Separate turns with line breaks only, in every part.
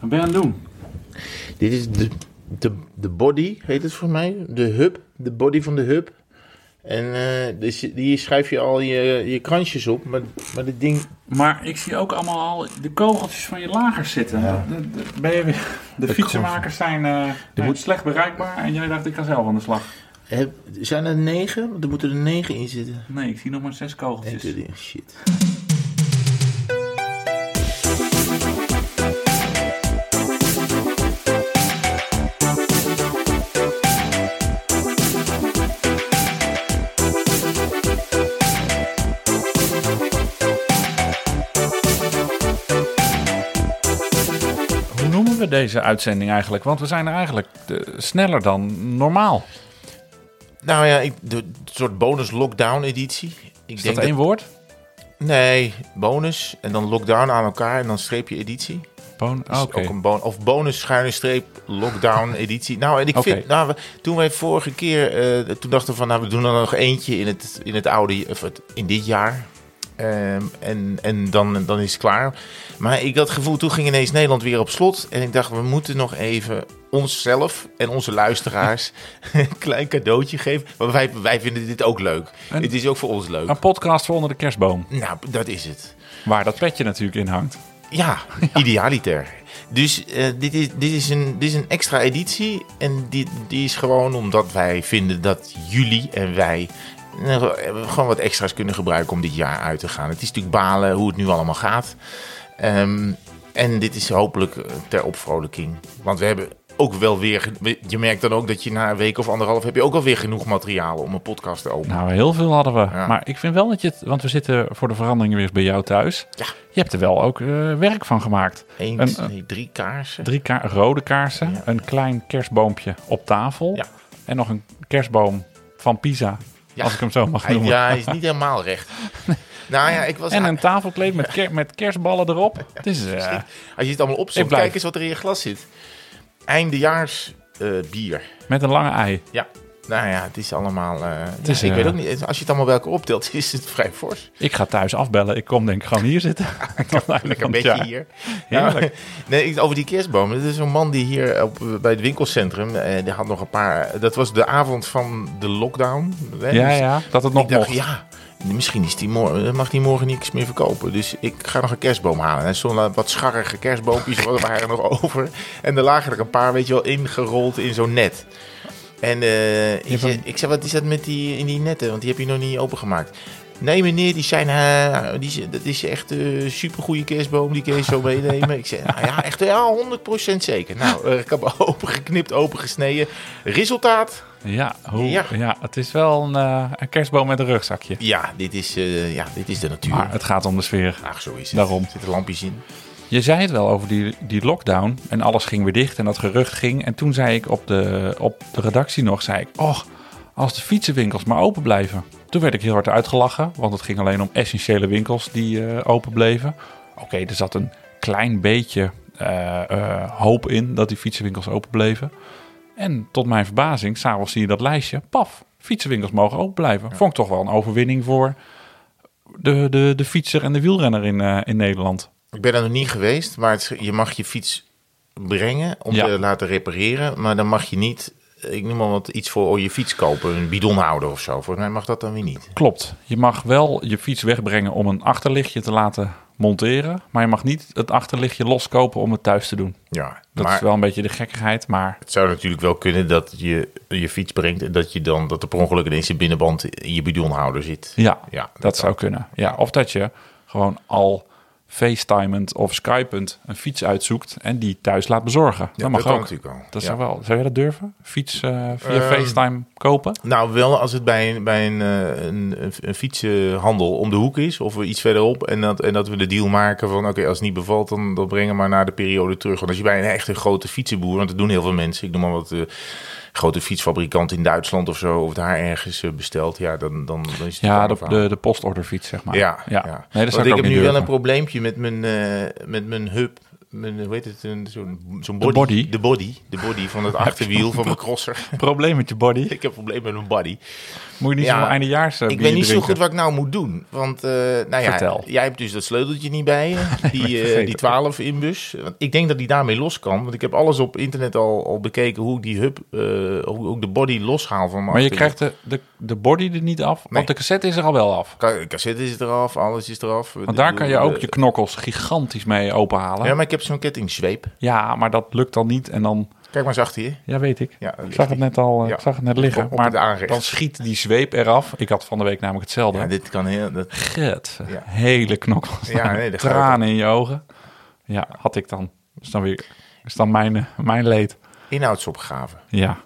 Wat ben je aan het doen?
Dit is de, de, de body, heet het voor mij. De hub, de body van de hub. En eh, dus hier schrijf je al je, je kransjes op. Maar, maar dit ding...
Maar ik zie ook allemaal al de kogeltjes van je lagers zitten. De, de, ben je de fietsenmakers zijn, eh, zijn
moet-
slecht bereikbaar en jij dacht ik ga zelf aan de slag.
Heb, zijn er negen? Er moeten er negen in zitten.
Nee, ik zie nog maar zes kogeltjes.
Shit.
Deze uitzending eigenlijk? Want we zijn er eigenlijk eh, sneller dan normaal.
Nou ja, ik, de, een soort bonus lockdown editie. Ik
Is
denk
dat één woord?
Nee, bonus en dan lockdown aan elkaar en dan streepje editie.
Bon Oké.
ook een bon of bonus schuine streep lockdown editie. Nou, en ik vind, nou, we- toen wij vorige keer, eh, toen dachten we van, nou, we doen er nog eentje in het, in het oude, of het, in dit jaar. Ehm, en en dan, dan is het klaar. Maar ik had het gevoel, toen ging ineens Nederland weer op slot. En ik dacht, we moeten nog even onszelf en onze luisteraars een klein cadeautje geven. Maar wij, wij vinden dit ook leuk.
En-
het is ook voor ons leuk.
Een podcast voor onder de kerstboom.
Nou, dat is het.
Waar dat petje natuurlijk in hangt.
Ja, idealiter. Dus eh, dit, is, dit, is een, dit is een extra editie. En die, die is gewoon omdat wij vinden dat jullie en wij gewoon wat extra's kunnen gebruiken om dit jaar uit te gaan. Het is natuurlijk balen hoe het nu allemaal gaat. Ehm, en dit is hopelijk eh, ter opvrolijking. Want we hebben ook wel weer... Je merkt dan ook dat je na een week of anderhalf... heb je ook alweer genoeg materiaal om een podcast te openen.
Nou, heel veel hadden we.
Ja.
Maar ik vind wel dat je het... Want we zitten voor de verandering weer bij jou thuis.
Ja.
Je hebt er wel ook eh, werk van gemaakt.
Eén,
een-
nee, drie kaarsen.
Drie ka- rode kaarsen,
Ja.
een klein kerstboompje op tafel.
Ja.
En nog een kerstboom van Pisa,
Ja.
als ik hem zo mag
Hij,
noemen.
ja, hij is niet helemaal recht. Nou ja, ik was...
En een tafelkleed met, ker- met kerstballen erop. Het is, eh,
Als je het allemaal opzoekt, kijk eens wat er in je glas zit. Eindejaars eh, bier.
met een lange ei.
Ja. Nou ja, het is allemaal... eh,
is,
ik
eh,
weet ook niet, als je het allemaal bij elkaar optelt, is het vrij fors.
Ik ga thuis afbellen. Ik kom denk ik gewoon hier zitten.
Lekker een beetje hier. Nou, nee, over die kerstboom. Dat is een man die hier op, bij het winkelcentrum, eh, die had nog een paar... Dat was de avond van de lockdown. Hè?
Ja,
Dus
ja, dat het nog
dacht,
mocht.
ja, misschien is die morgen, mag die morgen niks meer verkopen. Dus ik ga nog een kerstboom halen. En er stonden wat scharrige kerstboompjes waren er nog over. En er lagen er een paar, weet je wel, ingerold in zo'n net. En eh, ik, ik zei, wat is dat met die, in die netten? Want die heb je nog niet opengemaakt. Nee meneer, die zijn, eh, die, zijn- dat is echt een supergoeie kerstboom, die kun je zo meenemen. Ik zei, nou ja, echt ja, 100% zeker. Nou, eh, ik heb opengeknipt, opengesneden. Resultaat?
Ja, hoe, ja.
Ja.
het is wel een, eh, een kerstboom met een rugzakje.
Ja, dit is, eh, ja, dit is de natuur.
Maar het gaat om de sfeer.
Ach, zo is het.
Daarom.
Er zitten lampjes in.
Je zei het wel over die, die lockdown en alles ging weer dicht en dat gerucht ging. En toen zei ik op de, op de redactie nog, zei ik, oh, als de fietsenwinkels maar open blijven. Toen werd ik heel hard uitgelachen, want het ging alleen om essentiële winkels die eh, open bleven. Oké, er zat een klein beetje eh, eh, hoop in dat die fietsenwinkels open bleven. En tot mijn verbazing, s'avonds zie je dat lijstje, paf, fietsenwinkels mogen open blijven. Vond ik toch wel een overwinning voor de, de, de fietser en de wielrenner in, in Nederland.
Ik ben er nog niet geweest, maar het, je mag je fiets brengen om
Ja.
te laten repareren. Maar dan mag je niet, ik noem maar wat, iets voor je fiets kopen. Een bidonhouder of zo. Volgens mij mag dat dan weer niet.
Klopt. Je mag wel je fiets wegbrengen om een achterlichtje te laten monteren. Maar je mag niet het achterlichtje loskopen om het thuis te doen.
Ja,
Dat
maar
is wel een beetje de gekkigheid. Maar
het zou natuurlijk wel kunnen dat je je fiets brengt... en dat je dan, dat er per ongeluk ineens een binnenband in je bidonhouder zit.
ja,
Ja,
dat, zou kunnen. Ja, of dat je gewoon al facetimend of skypend een fiets uitzoekt en die thuis laat bezorgen.
Ja,
dat mag
kan
ook.
natuurlijk al.
Dat
Ja.
zou wel. Zou je dat durven? Fiets eh, via
Ehm,
FaceTime kopen?
Nou, wel als het bij, een, bij een, eh, een, een, fietsenhandel om de hoek is, of iets verderop. En dat, en dat we de deal maken van: oké, als het niet bevalt, dan, dan brengen we maar naar de periode terug. Want als je bij een echte grote fietsenboer, want dat doen heel veel mensen, ik noem maar wat. eh, grote fietsfabrikant in Duitsland of zo, of daar ergens besteld, ja, dan, dan, dan is het
Ja, de, de, de postorderfiets, zeg maar.
Ja,
ja.
ja.
Nee, dat
Want ik heb nu wel een probleempje met mijn, eh, met mijn hub mijn, hoe heet het, een- zo'n zo'n
De
body,
body?
De body. De body van het achterwiel van mijn crosser.
Probleem met je body.
ik heb een probleem met mijn body.
Moet je niet
Ja,
zo eindejaars uh,
Ik weet niet zo goed wat ik nou moet doen. Want, eh, nou ja,
Vertel.
jij hebt dus dat sleuteltje niet bij je. Die, eh, die 12 inbus. Want ik denk dat die daarmee los kan. Want ik heb alles op internet al, al bekeken hoe ik die hub, eh, hoe ik de body loshaal van mijn
Maar je krijgt de, de, de body er niet af,
Nee.
want de cassette is er al wel af.
Ka- Cassette is eraf, alles is eraf.
Want daar kan je
De-
ook
de-
je knokkels gigantisch mee openhalen.
Ja, maar ik heb zo'n kettingzweep.
maar dat lukt dan niet en dan...
Kijk maar eens achter je.
Ja, weet ik.
Ja,
ik zag het net al eh,
Ja.
ik zag het net liggen.
Op- op
maar dan schiet die zweep eraf. Ik had van de week namelijk hetzelfde.
Ja, dit kan heel... Dat, Ja.
hele knokkels.
Ja, nee,
Tranen in je ogen. Ja, had ik dan. Is dan weer is dan mijn, eh, mijn leed.
inhoudsopgave.
Ja.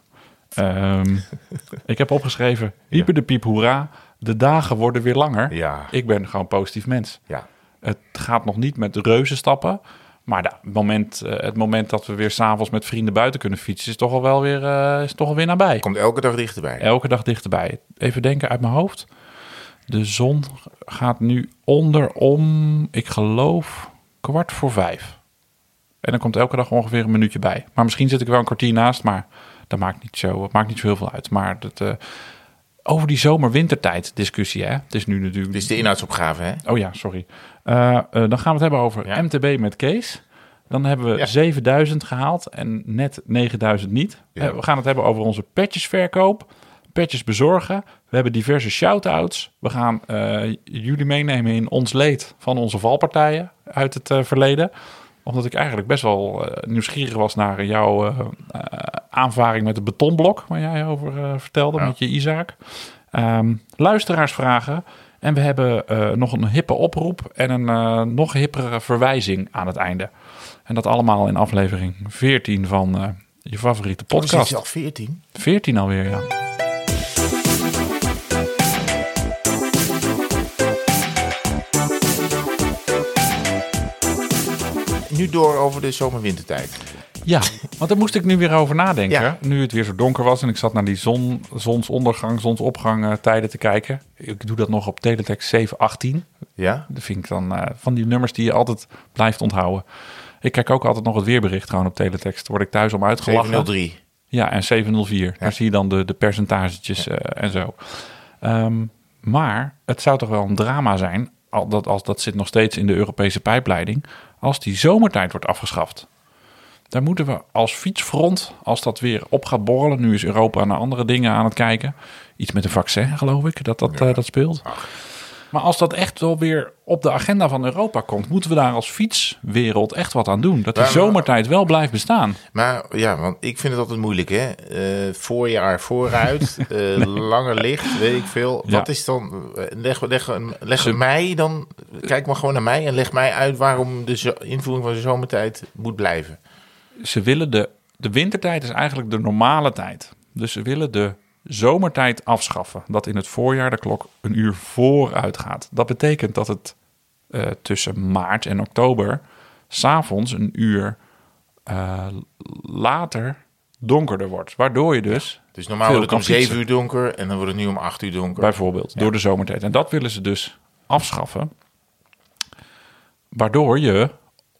Ehm, ik heb opgeschreven, hyper de piep hoera. De dagen worden weer langer.
Ja,
Ik ben gewoon een positief mens.
ja.
Het gaat nog niet met reuzen stappen. Maar da- het, moment, eh, het moment dat we weer s'avonds met vrienden buiten kunnen fietsen... is toch al wel weer, eh, is toch al weer nabij.
Komt elke dag dichterbij.
Elke dag dichterbij. Even denken uit mijn hoofd. De zon gaat nu onder om, ik geloof, kwart voor vijf. En dan komt elke dag ongeveer een minuutje bij. Maar misschien zit ik wel een kwartier naast, maar dat maakt niet zo, het maakt niet zo heel veel uit. Maar dat, eh, over die zomer-wintertijd discussie, hè. Het is nu natuurlijk...
Dit is de inhoudsopgave, hè?
Oh ja, sorry. Eh, eh, dan gaan we het hebben over
Ja.
MTB met Kees. Dan hebben we
Ja.
7000 gehaald en net 9000 niet.
Ja.
Eh, we gaan het hebben over onze petjesverkoop, petjes bezorgen. We hebben diverse shout-outs. We gaan jullie meenemen in ons leed van onze valpartijen uit het verleden. Omdat ik eigenlijk best wel eh, nieuwsgierig was naar jouw eh, eh, aanvaring met het betonblok... waar jij over vertelde
Ja.
met je Isaac. Ehm, luisteraarsvragen. En we hebben nog een hippe oproep en een nog hippere verwijzing aan het einde. En dat allemaal in aflevering 14 van je favoriete
Podcast.
podcast.
je al 14?
14 alweer, ja.
Door over de zomer-wintertijd.
Ja, want daar moest ik nu weer over nadenken.
Ja.
Nu het weer zo donker was en ik zat naar die zon, zonsondergang, zonsopgang eh, tijden te kijken. Ik doe dat nog op teletext 718.
Ja?
Dat vind ik dan eh, van die nummers die je altijd blijft onthouden. Ik kijk ook altijd nog het weerbericht gewoon op teletext. Word ik thuis om uitgelachen.
703.
Ja, en 704. Daar zie je dan de, de percentagetjes eh, en zo. Ehm, maar het zou toch wel een drama zijn, al dat, als dat zit nog steeds in de Europese pijpleiding, als die zomertijd wordt afgeschaft. Daar moeten we als fietsfront, als dat weer op gaat borrelen, nu is Europa naar andere dingen aan het kijken. Iets met een vaccin, geloof ik, dat dat, eh, dat speelt. Maar als dat echt wel weer op de agenda van Europa komt, moeten we daar als fietswereld echt wat aan doen. Dat die
Maar-
zomertijd wel blijft bestaan.
Maar ja, want ik vind het altijd moeilijk, hè? Eh, voorjaar vooruit, eh, langer licht, weet ik veel.
Ja.
Wat is dan... eh, Leg, leg, leg
Ze-
mij dan... Kijk maar gewoon naar mij en leg mij uit waarom de invoering van de zomertijd moet blijven.
ze willen de, de wintertijd is eigenlijk de normale tijd. Dus ze willen de zomertijd afschaffen. Dat in het voorjaar de klok een uur vooruit gaat. Dat betekent dat het eh, tussen maart en oktober s'avonds een uur eh, later donkerder wordt. Waardoor je dus
Dus normaal wordt het om
kan
7
fietsen.
uur donker en dan wordt het nu om 8 uur donker.
Bijvoorbeeld, door de zomertijd. En dat willen ze dus afschaffen. Waardoor je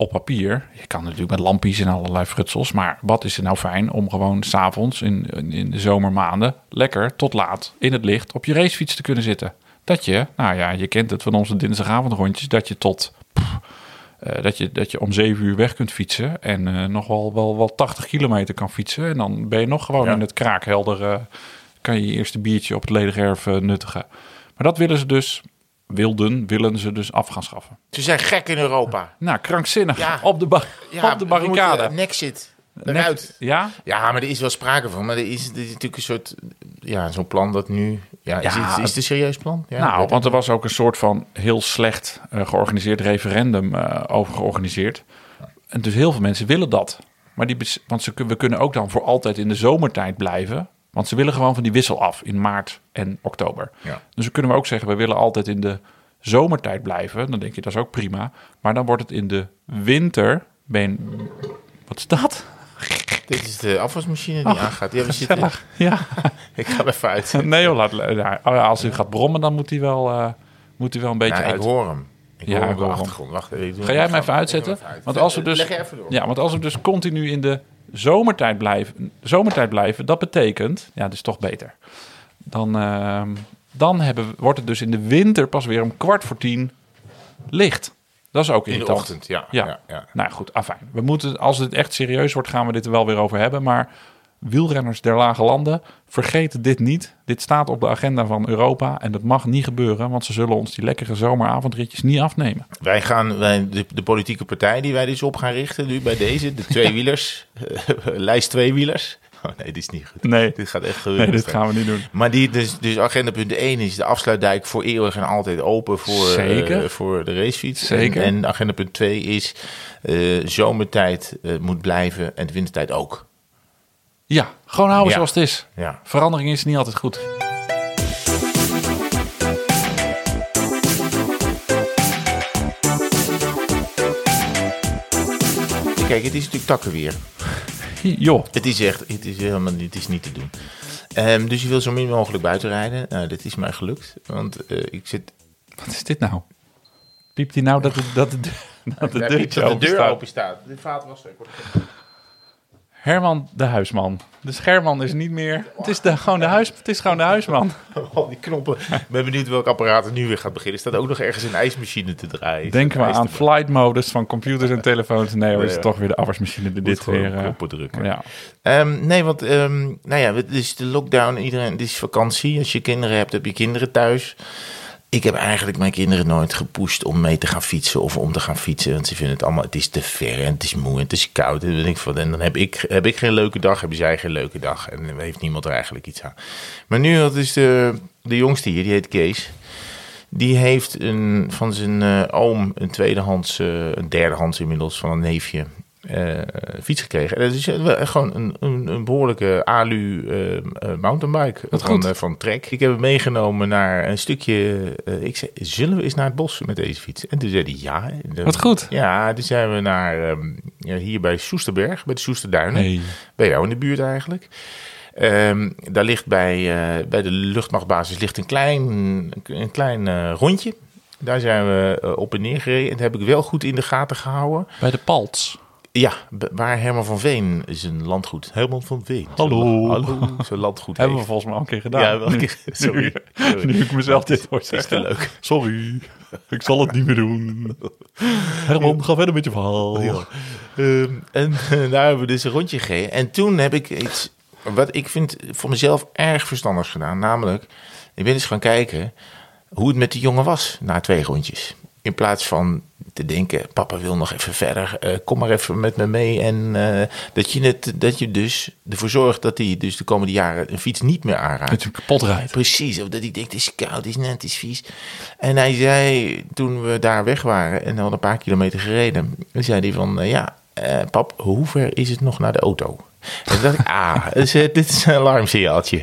op papier, je kan natuurlijk met lampjes en allerlei frutsels, maar wat is er nou fijn om gewoon s'avonds in, in, de zomermaanden lekker tot laat in het licht op je racefiets te kunnen zitten. Dat je, nou ja, je kent het van onze dinsdagavondrondjes, dat je tot pff, eh, dat, je, dat je om zeven uur weg kunt fietsen en eh, nog wel, wel, wel 80 kilometer kan fietsen. En dan ben je nog gewoon
Ja.
in het kraakhelder, eh, kan je je eerste biertje op het ledig erf nuttigen. Maar dat willen ze dus, wilden, willen ze dus af gaan schaffen.
Ze zijn gek in Europa.
Nou, krankzinnig.
Ja.
Op, de ba-
Ja,
op de barricade.
moeten- Nexit, eruit.
Ja?
Ja, maar er is wel sprake van. Maar er is, er is natuurlijk een soort... Ja, zo'n plan dat nu... Ja, is, het, is het een serieus plan? Ja,
nou, want er was ook een soort van heel slecht eh, georganiseerd referendum eh, over georganiseerd. En dus heel veel mensen willen dat. Maar die, want ze, we kunnen ook dan voor altijd in de zomertijd blijven. Want ze willen gewoon van die wissel af in maart en oktober.
Ja.
Dus dan kunnen we ook zeggen, we willen altijd in de zomertijd blijven. Dan denk je, dat is ook prima. Maar dan wordt het in de winter... Ben, wat is dat?
Dit is de afwasmachine die
Oh,
aangaat. Ja, zitten,
Gezellig. Ja.
ik ga er even uit.
Nee joh, laat, ja, als hij gaat brommen, dan moet hij wel, eh, moet hij wel een beetje
Nou, ik
uit.
hoor hem. Ik
Ja,
hoor
ik
de
hem.
achtergrond. Wacht, ik doe
Ga jij hem
ik
even uitzetten?
hem even uit.
Want als we dus,
Leg je even door.
ja, want als we dus continu in de zomertijd blijven, zomertijd blijven dat betekent, ja, dat is toch beter. Dan, ehm, dan hebben, we- wordt het dus in de winter pas weer om kwart voor tien licht. Dat is ook
In de ochtend, ja.
Ja.
ja, ja.
Nou goed, afijn. We moeten, als het echt serieus wordt, gaan we dit er wel weer over hebben. Maar wielrenners der lage landen, vergeet dit niet. Dit staat op de agenda van Europa en dat mag niet gebeuren, want ze zullen ons die lekkere zomeravondritjes niet afnemen.
Wij gaan, wij, de, de politieke partij die wij dus op gaan richten nu bij deze, de tweewielers, lijst tweewielers. Oh nee, dit is niet goed.
Nee,
Dit gaat echt gebeuren.
nee dit gaan we niet doen.
Maar die, dus, dus agenda punt 1 is de afsluitdijk voor eeuwig en altijd open voor,
Zeker.
eh, voor de racefiets.
Zeker.
En, en agenda punt 2 is eh, zomertijd eh, moet blijven en de wintertijd ook.
Ja, gewoon houden
Ja.
zoals het is.
Ja.
Verandering is niet altijd goed.
Kijk, het is natuurlijk takkenweer.
Joh,
Het is echt, het is helemaal niet, het is niet te doen. Ehm, dus je wil zo min mogelijk buiten rijden. Nou, dat is mij gelukt. Want eh, ik zit...
wat is dit nou? Piept hij nou dat de, dat de, dat de,
Daar
deur,
dat de deur
staat?
open staat. De vaatwasser. ik word-
Herman de huisman. De scherman is niet meer. Het is, de, gewoon, de huis, het is gewoon de huisman.
Al die knoppen. Ik ben benieuwd welk apparaat er nu weer gaat beginnen. Staat ook nog ergens een ijsmachine te draaien?
Denken we aan flight modus van computers en telefoons. Nee
Nee,
is het toch weer de afwasmachine die dit weer...
op
eh,
knoppen drukken.
ja.
Ehm, nee, want ehm, nou ja, het is de lockdown. Iedereen, het is vakantie. Als je kinderen hebt, heb je kinderen thuis. Ik heb eigenlijk mijn kinderen nooit gepusht om mee te gaan fietsen of om te gaan fietsen. Want ze vinden het allemaal, het is te ver en het is moe en het is koud. En van, en dan heb ik, heb ik geen leuke dag, hebben zij geen leuke dag. En dan heeft niemand er eigenlijk iets aan. Maar nu, dat is de, de jongste hier, die heet Kees. Die heeft een, van zijn eh, oom een tweedehands, eh, een derdehands inmiddels, van een neefje, eh, fiets gekregen. En dat is eh, wel gewoon een, een, een behoorlijke alu eh, mountainbike
Wat
van,
goed.
van Trek. Ik heb hem meegenomen naar een stukje. ik zei, zullen we eens naar het bos met deze fiets? En toen zei hij ja. Dan-
Wat goed.
Ja, toen zijn we naar ehm, ja, hier bij Soesterberg, bij de Soesterduinen.
Nee.
Bij jou in de buurt eigenlijk. Ehm, daar ligt bij, bij de luchtmachtbasis ligt een klein, een klein rondje. Daar zijn we op en neer gereden. En dat heb ik wel goed in de gaten gehouden.
Bij de Palts.
Ja, waar Herman van Veen is een landgoed. Herman van Veen.
Hallo.
Hallo. Zijn landgoed
Hebben we volgens mij al een keer gedaan.
Ja, wel een keer. Sorry.
Nu, nu ik mezelf dit hoor
is te leuk.
Sorry, ik zal het niet meer doen. Herman, ga verder met je verhaal.
Ja. Ehm, en daar hebben we dus een rondje gereden. En toen heb ik iets, wat ik vind voor mezelf erg verstandig gedaan. Namelijk, ik ben eens gaan kijken hoe het met die jongen was na twee rondjes. In plaats van te denken, papa wil nog even verder, eh, kom maar even met me mee. En eh, dat, je het, dat je dus ervoor zorgt dat hij dus de komende jaren een fiets niet meer aanraakt.
Dat je hem kapot rijdt.
Precies, of dat hij denkt, het is koud, het is net, het is vies. En hij zei, toen we daar weg waren en al een paar kilometer gereden, zei hij van, ja, eh, pap, hoe ver is het nog naar de auto? En toen dacht ik, ah, dus, eh, dit is een alarmsignaaltje.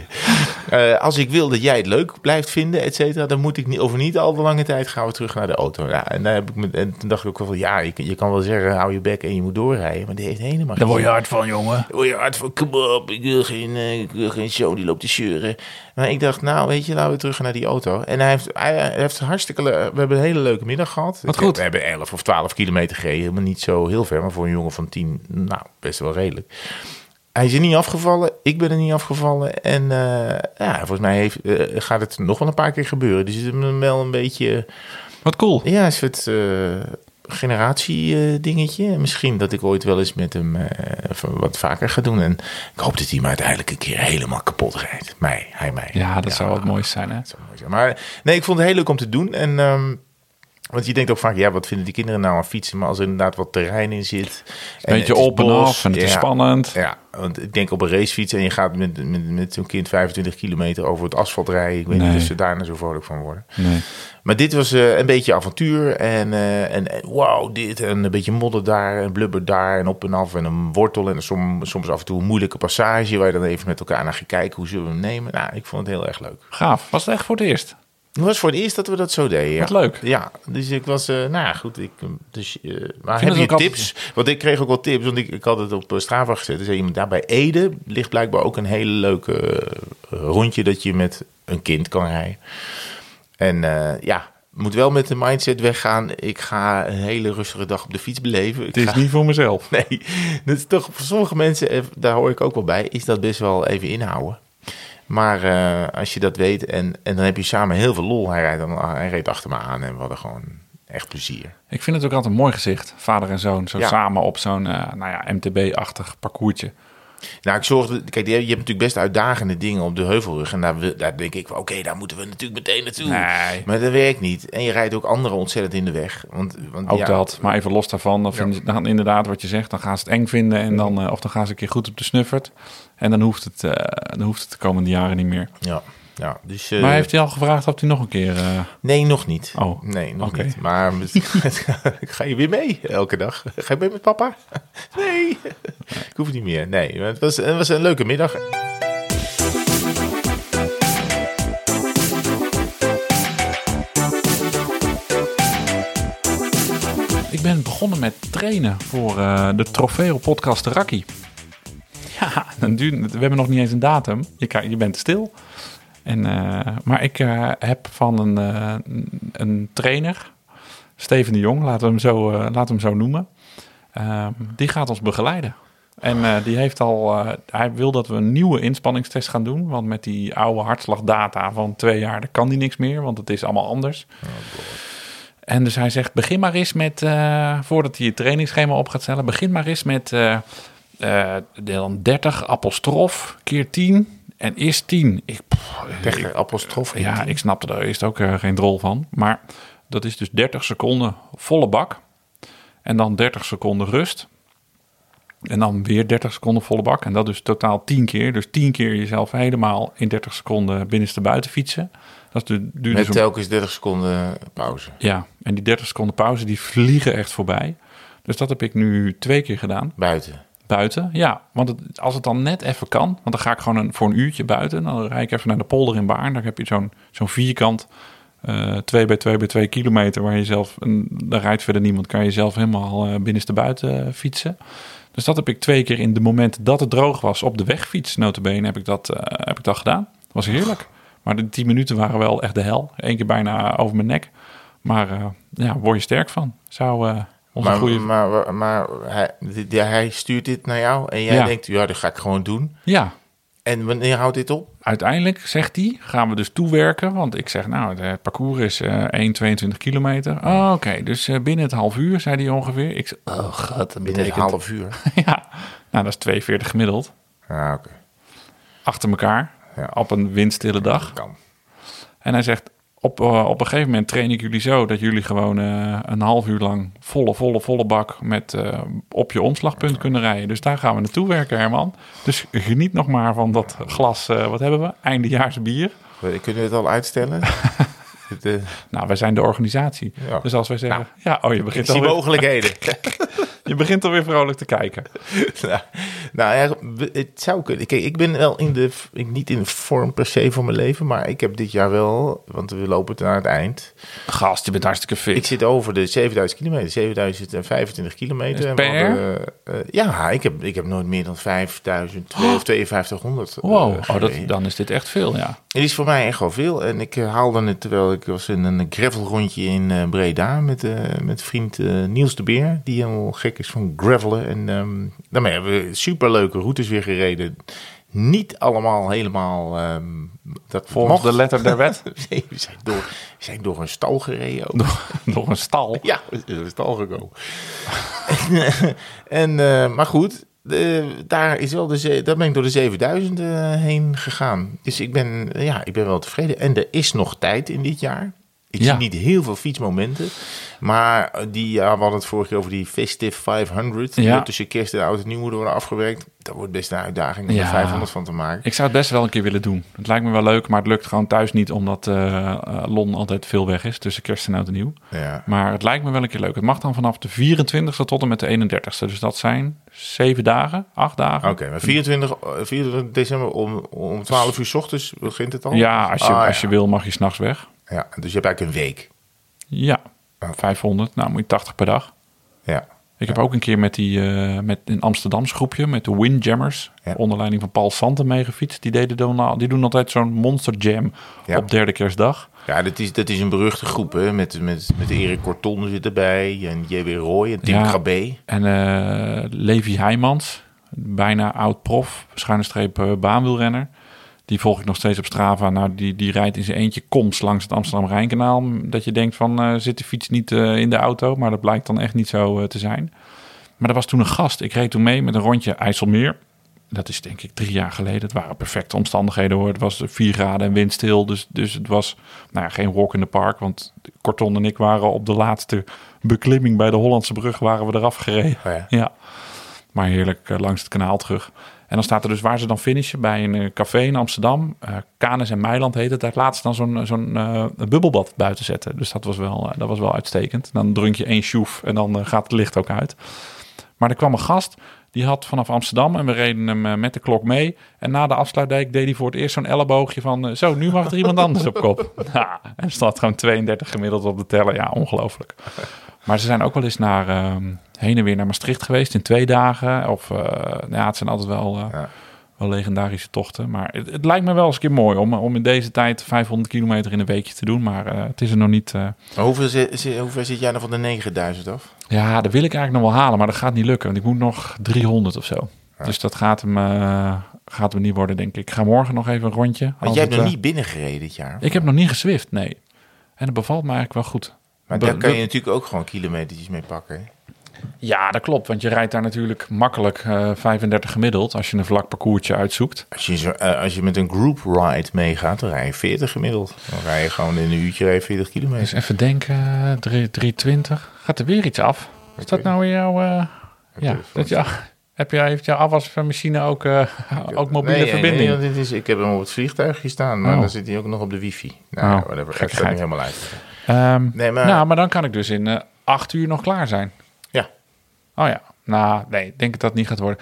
Eh, als ik wil dat jij het leuk blijft vinden, et cetera, dan moet ik niet, over niet al te lange tijd gaan we terug naar de auto. Ja, en, daar heb ik me, en toen dacht ik ook wel van, ja, je, kan- je kan wel zeggen, hou je bek en je moet doorrijden, maar die heeft helemaal
Daar word je hard van, jongen.
daar word je hard van, kom op, ik wil geen, eh, ik wil geen show die loopt te zeuren. Maar ik dacht, nou weet je, laten we terug naar die auto. En hij heeft, hij, heeft hartstikke, le- we hebben een hele leuke middag gehad.
Wat goed.
We hebben 11 of 12 kilometer gereden, helemaal niet zo heel ver, maar voor een jongen van 10, nou, best wel redelijk. Hij is er niet afgevallen, ik ben er niet afgevallen. En eh, ja, volgens mij heeft, eh, gaat het nog wel een paar keer gebeuren. Dus het is hem wel een beetje...
Wat cool.
Ja, een soort generatie eh, dingetje. Misschien dat ik ooit wel eens met hem wat vaker ga doen. En ik hoop dat hij me uiteindelijk een keer helemaal kapot rijdt. Mij, hij mij.
Ja, dat zou het mooiste zijn, hè?
dat zou mooi zijn. Maar nee, ik vond het heel leuk om te doen. En, ehm, want je denkt ook vaak, ja, wat vinden die kinderen nou aan fietsen? Maar als er inderdaad wat terrein in zit. en
Beetje op en af en het is spannend.
Ja, want ik denk op een racefiets en je gaat met, met, met zo'n kind 25 kilometer over het asfalt rijden. Ik weet
Nee.
niet of ze daar nou zo vrolijk van worden.
Nee.
Maar dit was eh, een beetje avontuur en, eh, en, wauw, dit en een beetje modder daar en blubber daar en op en af en een wortel en som, soms af en toe een moeilijke passage waar je dan even met elkaar naar gaat kijken hoe zullen we hem nemen. Nou, ik vond het heel erg leuk.
Gaaf. Was het echt voor het eerst?
Het was voor het eerst dat we dat zo deden. Ja.
Wat leuk.
Ja, dus ik was, eh, nou ja, goed. Ik, eh, dus, eh, maar heb je tips? Want ik kreeg ook wel tips, want ik, ik had het op Strava gezet. Er zei iemand daar bij Ede ligt blijkbaar ook een hele leuke rondje dat je met een kind kan rijden. En ja, moet wel met de mindset weggaan. Ik ga een hele rustige dag op de fiets beleven. Ik
Het is
ga-
niet voor mezelf.
Nee, dat is toch voor sommige mensen, daar hoor ik ook wel bij, is dat best wel even inhouden. Maar eh, als je dat weet en, en dan heb je samen heel veel lol. Hij, rijdt hij reed achter me aan en we hadden gewoon echt plezier.
Ik vind het ook altijd een mooi gezicht. Vader en zoon, zo
Ja.
samen op zo'n eh, nou ja, MTB-achtig parcoursje.
Nou, ik zorgde, kijk, je hebt natuurlijk best uitdagende dingen op de heuvelrug. En daar, daar denk ik, van, oké, daar moeten we natuurlijk meteen naartoe.
Nee.
Maar dat werkt niet. En je rijdt ook anderen ontzettend in de weg. Want, want
Ook
ja,
dat, maar even los daarvan. Dan, dan inderdaad wat je zegt, dan gaan ze het eng vinden. En dan, eh, of dan gaan ze een keer goed op de snuffert. En dan hoeft het, eh, dan hoeft het de komende jaren niet meer.
Ja, ja dus... eh,
Maar heeft hij al gevraagd of hij nog een keer... eh,
Nee, nog niet.
Oh,
nee, nog niet. Maar ga je weer mee elke dag? Ga je mee met papa? Nee, ik hoef niet meer. Nee, het was, het was een leuke middag.
Ik ben begonnen met trainen voor eh, de Trofeo podcast Rakkie. Ja, dan duurt, we hebben nog niet eens een datum. Je, kan- je bent stil. En, eh, maar ik eh, heb van een, eh, een trainer, Steven de Jong, laten we hem zo, laten we hem zo noemen. eh, die gaat ons begeleiden. En die heeft al, hij wil dat we een nieuwe inspanningstest gaan doen. Want met die oude hartslagdata van twee jaar, daar kan die niks meer. Want het is allemaal anders. En dus hij zegt, begin maar eens met, voordat hij je trainingsschema op gaat stellen, begin maar eens met eh, dan 30 apostrof keer 10 en is 10. Ik, pff,
Tegen apostrof.
ja, ik snapte er eerst ook eh, geen drol van. Maar dat is dus 30 seconden volle bak. En dan 30 seconden rust. En dan weer 30 seconden volle bak. En dat dus totaal 10 keer. Dus 10 keer jezelf helemaal in 30 seconden binnenste buiten fietsen. Dat du- duurt
Met
dus
telkens 30 seconden pauze.
ja, en die 30 seconden pauze, die vliegen echt voorbij. Dus dat heb ik nu twee keer gedaan.
Buiten.
Buiten, ja. Want als het dan net even kan, want dan ga ik gewoon een, voor een uurtje buiten. Dan rijd ik even naar de polder in Baarn. Daar heb je zo'n zo'n vierkant, eh 2 bij 2 bij 2 kilometer, waar je zelf, en daar rijdt verder niemand, kan je zelf helemaal eh binnenste buiten eh, fietsen. Dus dat heb ik twee keer in de momenten dat het droog was op de wegfiets, notabene, heb ik dat, heb ik dat gedaan. Dat was heerlijk. Maar de 10 minuten waren wel echt de hel. Eén keer bijna over mijn nek. Maar ja, word je sterk van. Zou onze
Maar,
goede...
maar, maar, hij, hij stuurt dit naar jou en jij
Ja.
denkt, ja, dat ga ik gewoon doen.
Ja,
En wanneer houdt dit op?
uiteindelijk, zegt hij, gaan we dus toewerken. Want ik zeg, nou, het parcours is eh 1,22 kilometer. Oh, Oké, dus eh, binnen het half uur, zei hij ongeveer. Ik zeg, oh god, dat
Binnen een half uur.
ja, nou, dat is 42 gemiddeld.
Ja, oké.
Achter elkaar,
Ja.
op een windstille dag.
Kan.
En hij zegt, op, eh, op een gegeven moment train ik jullie zo... dat jullie gewoon eh, een half uur lang volle, volle, volle bak... met eh, op je omslagpunt kunnen rijden. Dus daar gaan we naartoe werken, Herman. Dus geniet nog maar van dat glas, wat hebben we? Eindejaars bier.
Kunnen we het al uitstellen?
Nou, wij zijn de organisatie.
Ja.
Dus als wij zeggen... ja, oh, je
ik
begint,
zie mogelijkheden.
je begint alweer vrolijk te kijken.
nou, nou ja, het zou kunnen. Kijk, ik ben wel in de, ik, niet in de vorm per se van mijn leven, maar ik heb dit jaar wel, want we lopen het naar het eind.
Gast, je bent hartstikke fit.
Ik zit over de 7000 kilometer, 7025 kilometer. En we
per?
hadden, eh, ja, ik heb, ik heb nooit meer dan 5000 of 5200 eh,
wow, oh, dat, dan is dit echt veel, ja.
Het is voor mij echt wel veel. En ik eh, haalde het terwijl ik was in een gravelrondje in eh, Breda met, met vriend Niels de Beer. Die helemaal gek is van gravelen. En ehm, daarmee hebben we superleuke routes weer gereden. Niet allemaal helemaal... ehm, dat
Volgens de letter der wet.
Nee, we zijn door, we zijn door een stal gereden ook.
Nog een stal.
Ja, we zijn door een stal gekomen. en, eh, en, maar goed, de- daar, is wel de, ze- daar ben ik door de 7000 eh, heen gegaan. Dus ik ben, ja, ik ben wel tevreden. En er is nog tijd in dit jaar. Ik
Ja.
zie niet heel veel fietsmomenten. Maar eh, die, ja, we hadden het vorige keer over die Festive 500. Die
Ja.
ook tussen kerst en oud en nieuw moeten worden afgewerkt. Dat wordt best een uitdaging om
Ja.
er 500 van te maken.
Ik zou het best wel een keer willen doen. Het lijkt me wel leuk, maar het lukt gewoon thuis niet... omdat eh, Lon altijd veel weg is tussen kerst en oud en nieuw.
Ja.
Maar het lijkt me wel een keer leuk. Het mag dan vanaf de 24e tot en met de 31e. Dus dat zijn zeven dagen, acht dagen.
Oké, maar 24, eh, 24 december om, om 12 uur s ochtends begint het al?
Ja, als je,
Ah,
als je wil mag je s'nachts weg.
Ja, dus je hebt eigenlijk een week.
Ja, 500. Nou, moet je 80 per dag.
Ja.
Ik heb ook een keer met die eh, met een Amsterdamse groepje, met de Windjammers,
Ja.
onder leiding van Paul Santen meegefietst. Die, deden dan, die doen altijd zo'n monster jam
Ja.
op derde kerstdag.
Ja, dat is, dat is een beruchte groep, hè. Met, met, met Erik Corton zit erbij. En J.W. Roy en Tim
Ja.
Krabbe.
En eh, Levi Heijmans, bijna oud-prof, schuine streep eh, baanwielrenner. Die volg ik nog steeds op Strava. Nou, die, die rijdt in zijn eentje komst langs het Amsterdam-Rijnkanaal. Dat je denkt van, eh, zit de fiets niet eh, in de auto? Maar dat blijkt dan echt niet zo eh, te zijn. Maar er was toen een gast. Ik reed toen mee met een rondje IJsselmeer. Dat is denk ik drie jaar geleden. Het waren perfecte omstandigheden hoor. Het was 4 graden en windstil. Dus, dus het was nou ja, geen walk in the park. Want Corton en ik waren op de laatste beklimming bij de Hollandse brug waren we eraf gereden.
Oh ja.
Ja, maar heerlijk langs het kanaal terug. En dan staat er dus waar ze dan finishen bij een eh, café in Amsterdam. eh Canis en Meiland heet het. Daar laat ze dan zo'n zo'n eh, bubbelbad buiten zetten. Dus dat was wel, dat was wel uitstekend. Dan drink je één sjoef en dan gaat het licht ook uit. Maar er kwam een gast, die had vanaf Amsterdam en we reden hem met de klok mee. En na de afsluitdijk deed hij voor het eerst zo'n elleboogje van... zo, nu mag er iemand anders op kop. Nou, en staat gewoon 32 gemiddeld op de teller. Ja, ongelooflijk. Maar ze zijn ook wel eens naar, ehm, heen en weer naar Maastricht geweest in twee dagen. Of, eh, nou ja, het zijn altijd wel, eh,
Ja.
wel legendarische tochten. Maar het, het lijkt me wel eens een keer mooi om, om in deze tijd 500 kilometer in een weekje te doen. Maar eh, het is er nog niet...
hoeveel, zit, zit- hoeveel zit jij nou van de 9000 af?
ja, dat wil ik eigenlijk nog wel halen, maar dat gaat niet lukken. Want ik moet nog 300 of zo. Dus dat gaat hem, gaat hem niet worden, denk ik. Ik ga morgen nog even een rondje.
Want jij hebt nog niet binnengereden dit jaar.
Ik heb nog niet geswift, nee. En dat bevalt me eigenlijk wel goed.
Maar daar kan je natuurlijk ook gewoon kilometertjes mee pakken. hè?
Ja, dat klopt. Want je rijdt daar natuurlijk makkelijk eh 35 gemiddeld als je een vlak parcoursje uitzoekt.
Als je, zo, eh, als je met een group ride meegaat, dan rij je 40 gemiddeld. Dan rij je gewoon in een uurtje rij je 40
Dus
kilometer.
even denken, eh, drie- 320. Gaat er weer iets af? Is dat nou weer jouw... eh, ja, dat je, heb je, heeft jouw afwasmachine ook, eh, ook mobiele
nee,
verbinding?
Nee, dit is, ik heb hem op het vliegtuigje staan, maar
Oh.
dan zit hij ook nog op de wifi. Nou,
Oh,
whatever. Ik niet helemaal uit.
Ehm,
Nee, maar...
Nou, maar dan kan ik dus in eh acht uur nog klaar zijn.
Ja.
Oh ja. Nou, nee, ik denk dat dat niet gaat worden.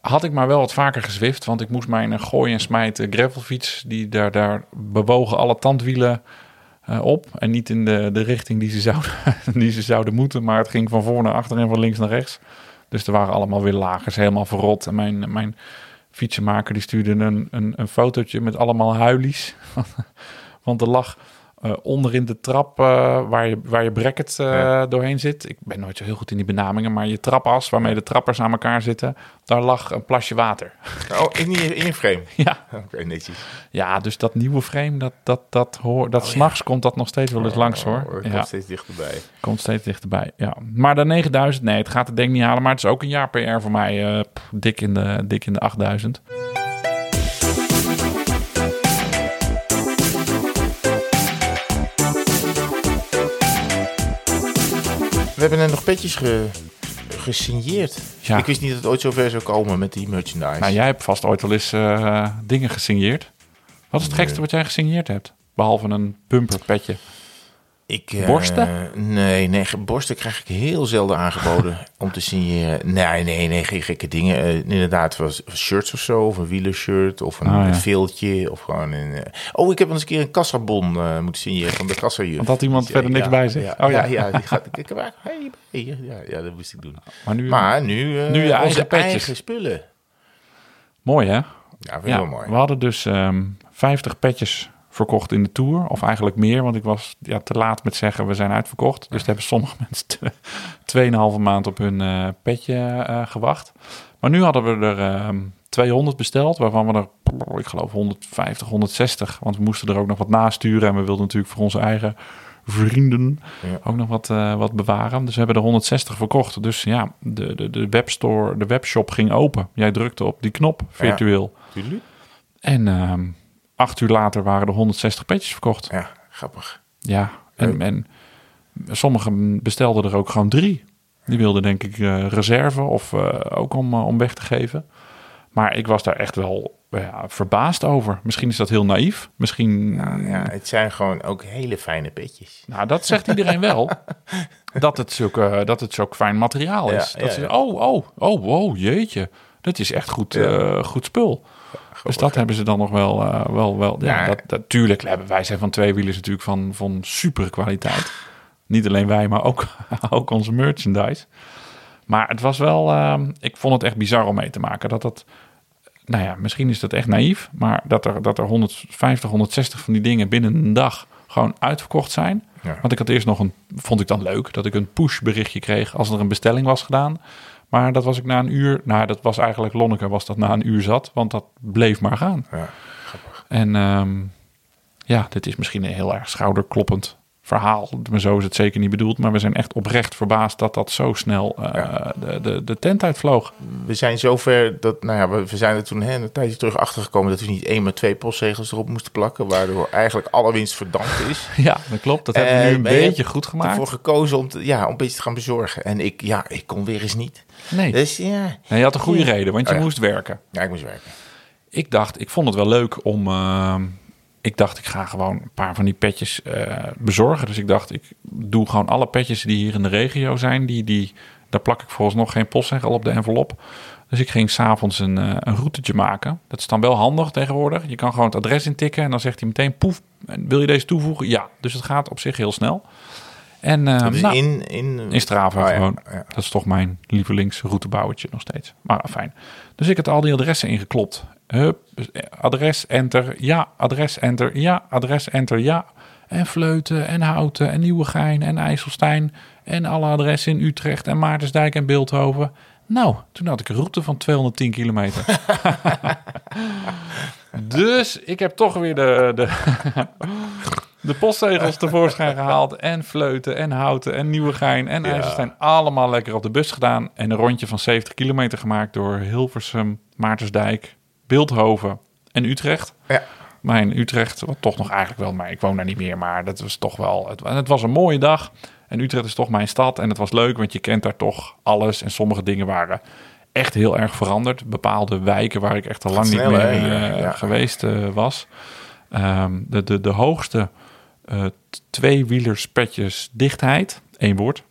Had ik maar wel wat vaker gezwift, want ik moest mijn eh, gooi en smijt eh, gravelfiets, die daar, daar bewogen alle tandwielen op. En niet in de, de richting die ze, zouden, die ze zouden moeten, maar het ging van voor naar achter en van links naar rechts. Dus er waren allemaal weer lagers, helemaal verrot. En mijn, mijn fietsenmaker die stuurde een, een, een fotootje met allemaal huilies. Want er lag eh, onder in de trap eh, waar, je, waar je bracket eh,
Ja.
doorheen zit. Ik ben nooit zo heel goed in die benamingen, maar je trapas waarmee de trappers aan elkaar zitten, daar lag een plasje water.
Oh, in je, in je frame.
ja.
Oké, netjes.
ja, dus dat nieuwe frame, dat, dat, dat, hoor, dat
Oh, ja.
s'nachts komt dat nog steeds wel eens langs hoor.
Oh, het
ja,
komt steeds dichterbij.
komt steeds dichterbij. Ja. Maar de 9000, nee, het gaat het denk ik niet halen. Maar het is ook een jaar PR voor mij. pff, dik, in de, dik in de 8000.
We hebben net nog petjes ge, gesigneerd.
Ja.
Ik wist niet dat het ooit zover zou komen met die merchandise.
Nou, jij hebt vast ooit wel eens eh, dingen gesigneerd. Wat is het gekste wat jij gesigneerd hebt? Behalve een pumperpetje.
Ik, eh,
Borsten?
nee, nee, borsten krijg ik heel zelden aangeboden om te signeren. Nee, nee, nee, geen gekke dingen. Eh, inderdaad, was shirts of zo, of een wielershirt, of een,
Ah, ja.
veeltje, of gewoon een... eh, Oh, ik heb eens een keer een kassabon eh, moeten signeren van de kassajuf.
Want had iemand
Ja,
verder niks
ja,
bij zich?
Ja,
Oh, ja.
ja. die gaat, ik heb eigenlijk, hey, ja, ja, dat moest ik doen.
Maar nu,
Maar nu, eh,
Nu je eigen
onze
petjes.
eigen spullen.
mooi hè?
Ja, wel mooi.
we hadden dus ehm 50 petjes verkocht in de Tour. Of eigenlijk meer, want ik was ja, te laat met zeggen we zijn uitverkocht. Dus daar hebben sommige mensen te- tweeënhalve maand op hun eh, petje eh, gewacht. Maar nu hadden we er ehm 200 besteld, waarvan we er, ik geloof 150, 160. Want we moesten er ook nog wat nasturen. En we wilden natuurlijk voor onze eigen vrienden
Ja.
ook nog wat, eh, wat bewaren. Dus we hebben er 160 verkocht. Dus ja, de, de, de webstore, de webshop ging open. Jij drukte op die knop virtueel.
Tuurlijk.
En ehm, acht uur later waren er 160 petjes verkocht.
Ja, grappig.
Ja, en, en sommigen bestelden er ook gewoon drie. Die wilden denk ik eh, reserve of eh, ook om, eh, om weg te geven. Maar ik was daar echt wel eh, ja, verbaasd over. Misschien is dat heel naïef. Misschien,
Nou, ja, het zijn gewoon ook hele fijne petjes.
nou, dat zegt iedereen wel. dat, het zulke, dat het zulk fijn materiaal is.
Ja,
dat ze, oh, oh, oh, wow, jeetje. Dat is echt goed, eh, goed spul. Dus dat hebben ze dan nog wel. eh, wel, wel ja,
Ja.
dat, dat, tuurlijk hebben wij zijn van tweewielers natuurlijk van, van super kwaliteit. Niet alleen wij, maar ook, ook onze merchandise. Maar het was wel, ehm, ik vond het echt bizar om mee te maken. Dat dat, nou ja, misschien is dat echt naïef, maar dat er, dat er 150, 160 van die dingen binnen een dag gewoon uitverkocht zijn.
Ja.
Want ik had eerst nog een, vond ik dan leuk, dat ik een push berichtje kreeg als er een bestelling was gedaan. Maar dat was ik na een uur, nou dat was eigenlijk Lonneke, was dat na een uur zat, want dat bleef maar gaan.
Ja.
En ehm, ja, dit is misschien een heel erg schouderkloppend verhaal. Maar zo is het zeker niet bedoeld. Maar we zijn echt oprecht verbaasd dat dat zo snel eh,
Ja.
de, de, de tent uitvloog.
We zijn zover dat, nou ja, we, we zijn er toen hè, een tijdje terug achtergekomen dat we niet één maar twee postzegels erop moesten plakken, waardoor eigenlijk alle winst verdampt is.
Ja, dat klopt. Dat hebben we
Eh,
nu een
maar je
beetje goed gemaakt.
Ervoor gekozen om, te, ja, om een beetje te gaan bezorgen. En ik, ja, ik kon weer eens niet.
Nee.
Dus ja,
je had een goede reden, want je
Oh ja.
moest werken.
ja ik moest werken.
Ik dacht, ik vond het wel leuk om. ehm, ik dacht, ik ga gewoon een paar van die petjes eh, bezorgen. Dus ik dacht, ik doe gewoon alle petjes die hier in de regio zijn. Die, die, daar plak ik volgens nog geen postzegel op de envelop. Dus ik ging s'avonds een, eh, een routetje maken. Dat is dan wel handig tegenwoordig. Je kan gewoon het adres intikken en dan zegt hij meteen poef. En wil je deze toevoegen? Ja. Dus het gaat op zich heel snel. En eh,
is
nou,
in, in,
in Strava
Oh ja,
gewoon.
ja.
Dat is toch mijn lievelingsroutebouwtje nog steeds. Maar fijn. Dus ik had al die adressen ingeklopt. Hup, adres, enter, ja, adres, enter, ja, adres, enter, ja. En Vleuten en Houten en Nieuwegein en IJsselstein. En alle adressen in Utrecht en Maartensdijk en Beeldhoven. Nou, toen had ik een route van 210 kilometer. dus ik heb toch weer de, de, de postzegels tevoorschijn gehaald. En Vleuten en Houten en Nieuwegein en
Ja.
IJsselstein. Allemaal lekker op de bus gedaan. En een rondje van 70 kilometer gemaakt door Hilversum, Maartensdijk, Beeldhoven en Utrecht.
Ja.
In Utrecht, wat toch nog eigenlijk wel, maar ik woon daar niet meer. Maar dat was toch wel, het, het was een mooie dag. En Utrecht is toch mijn stad. En het was leuk, want je kent daar toch alles. En sommige dingen waren echt heel erg veranderd. Bepaalde wijken waar ik echt al lang niet meer eh,
Ja,
geweest eh, was. Ehm, de, de, de hoogste eh tweewielerspetjes dichtheid, één woord,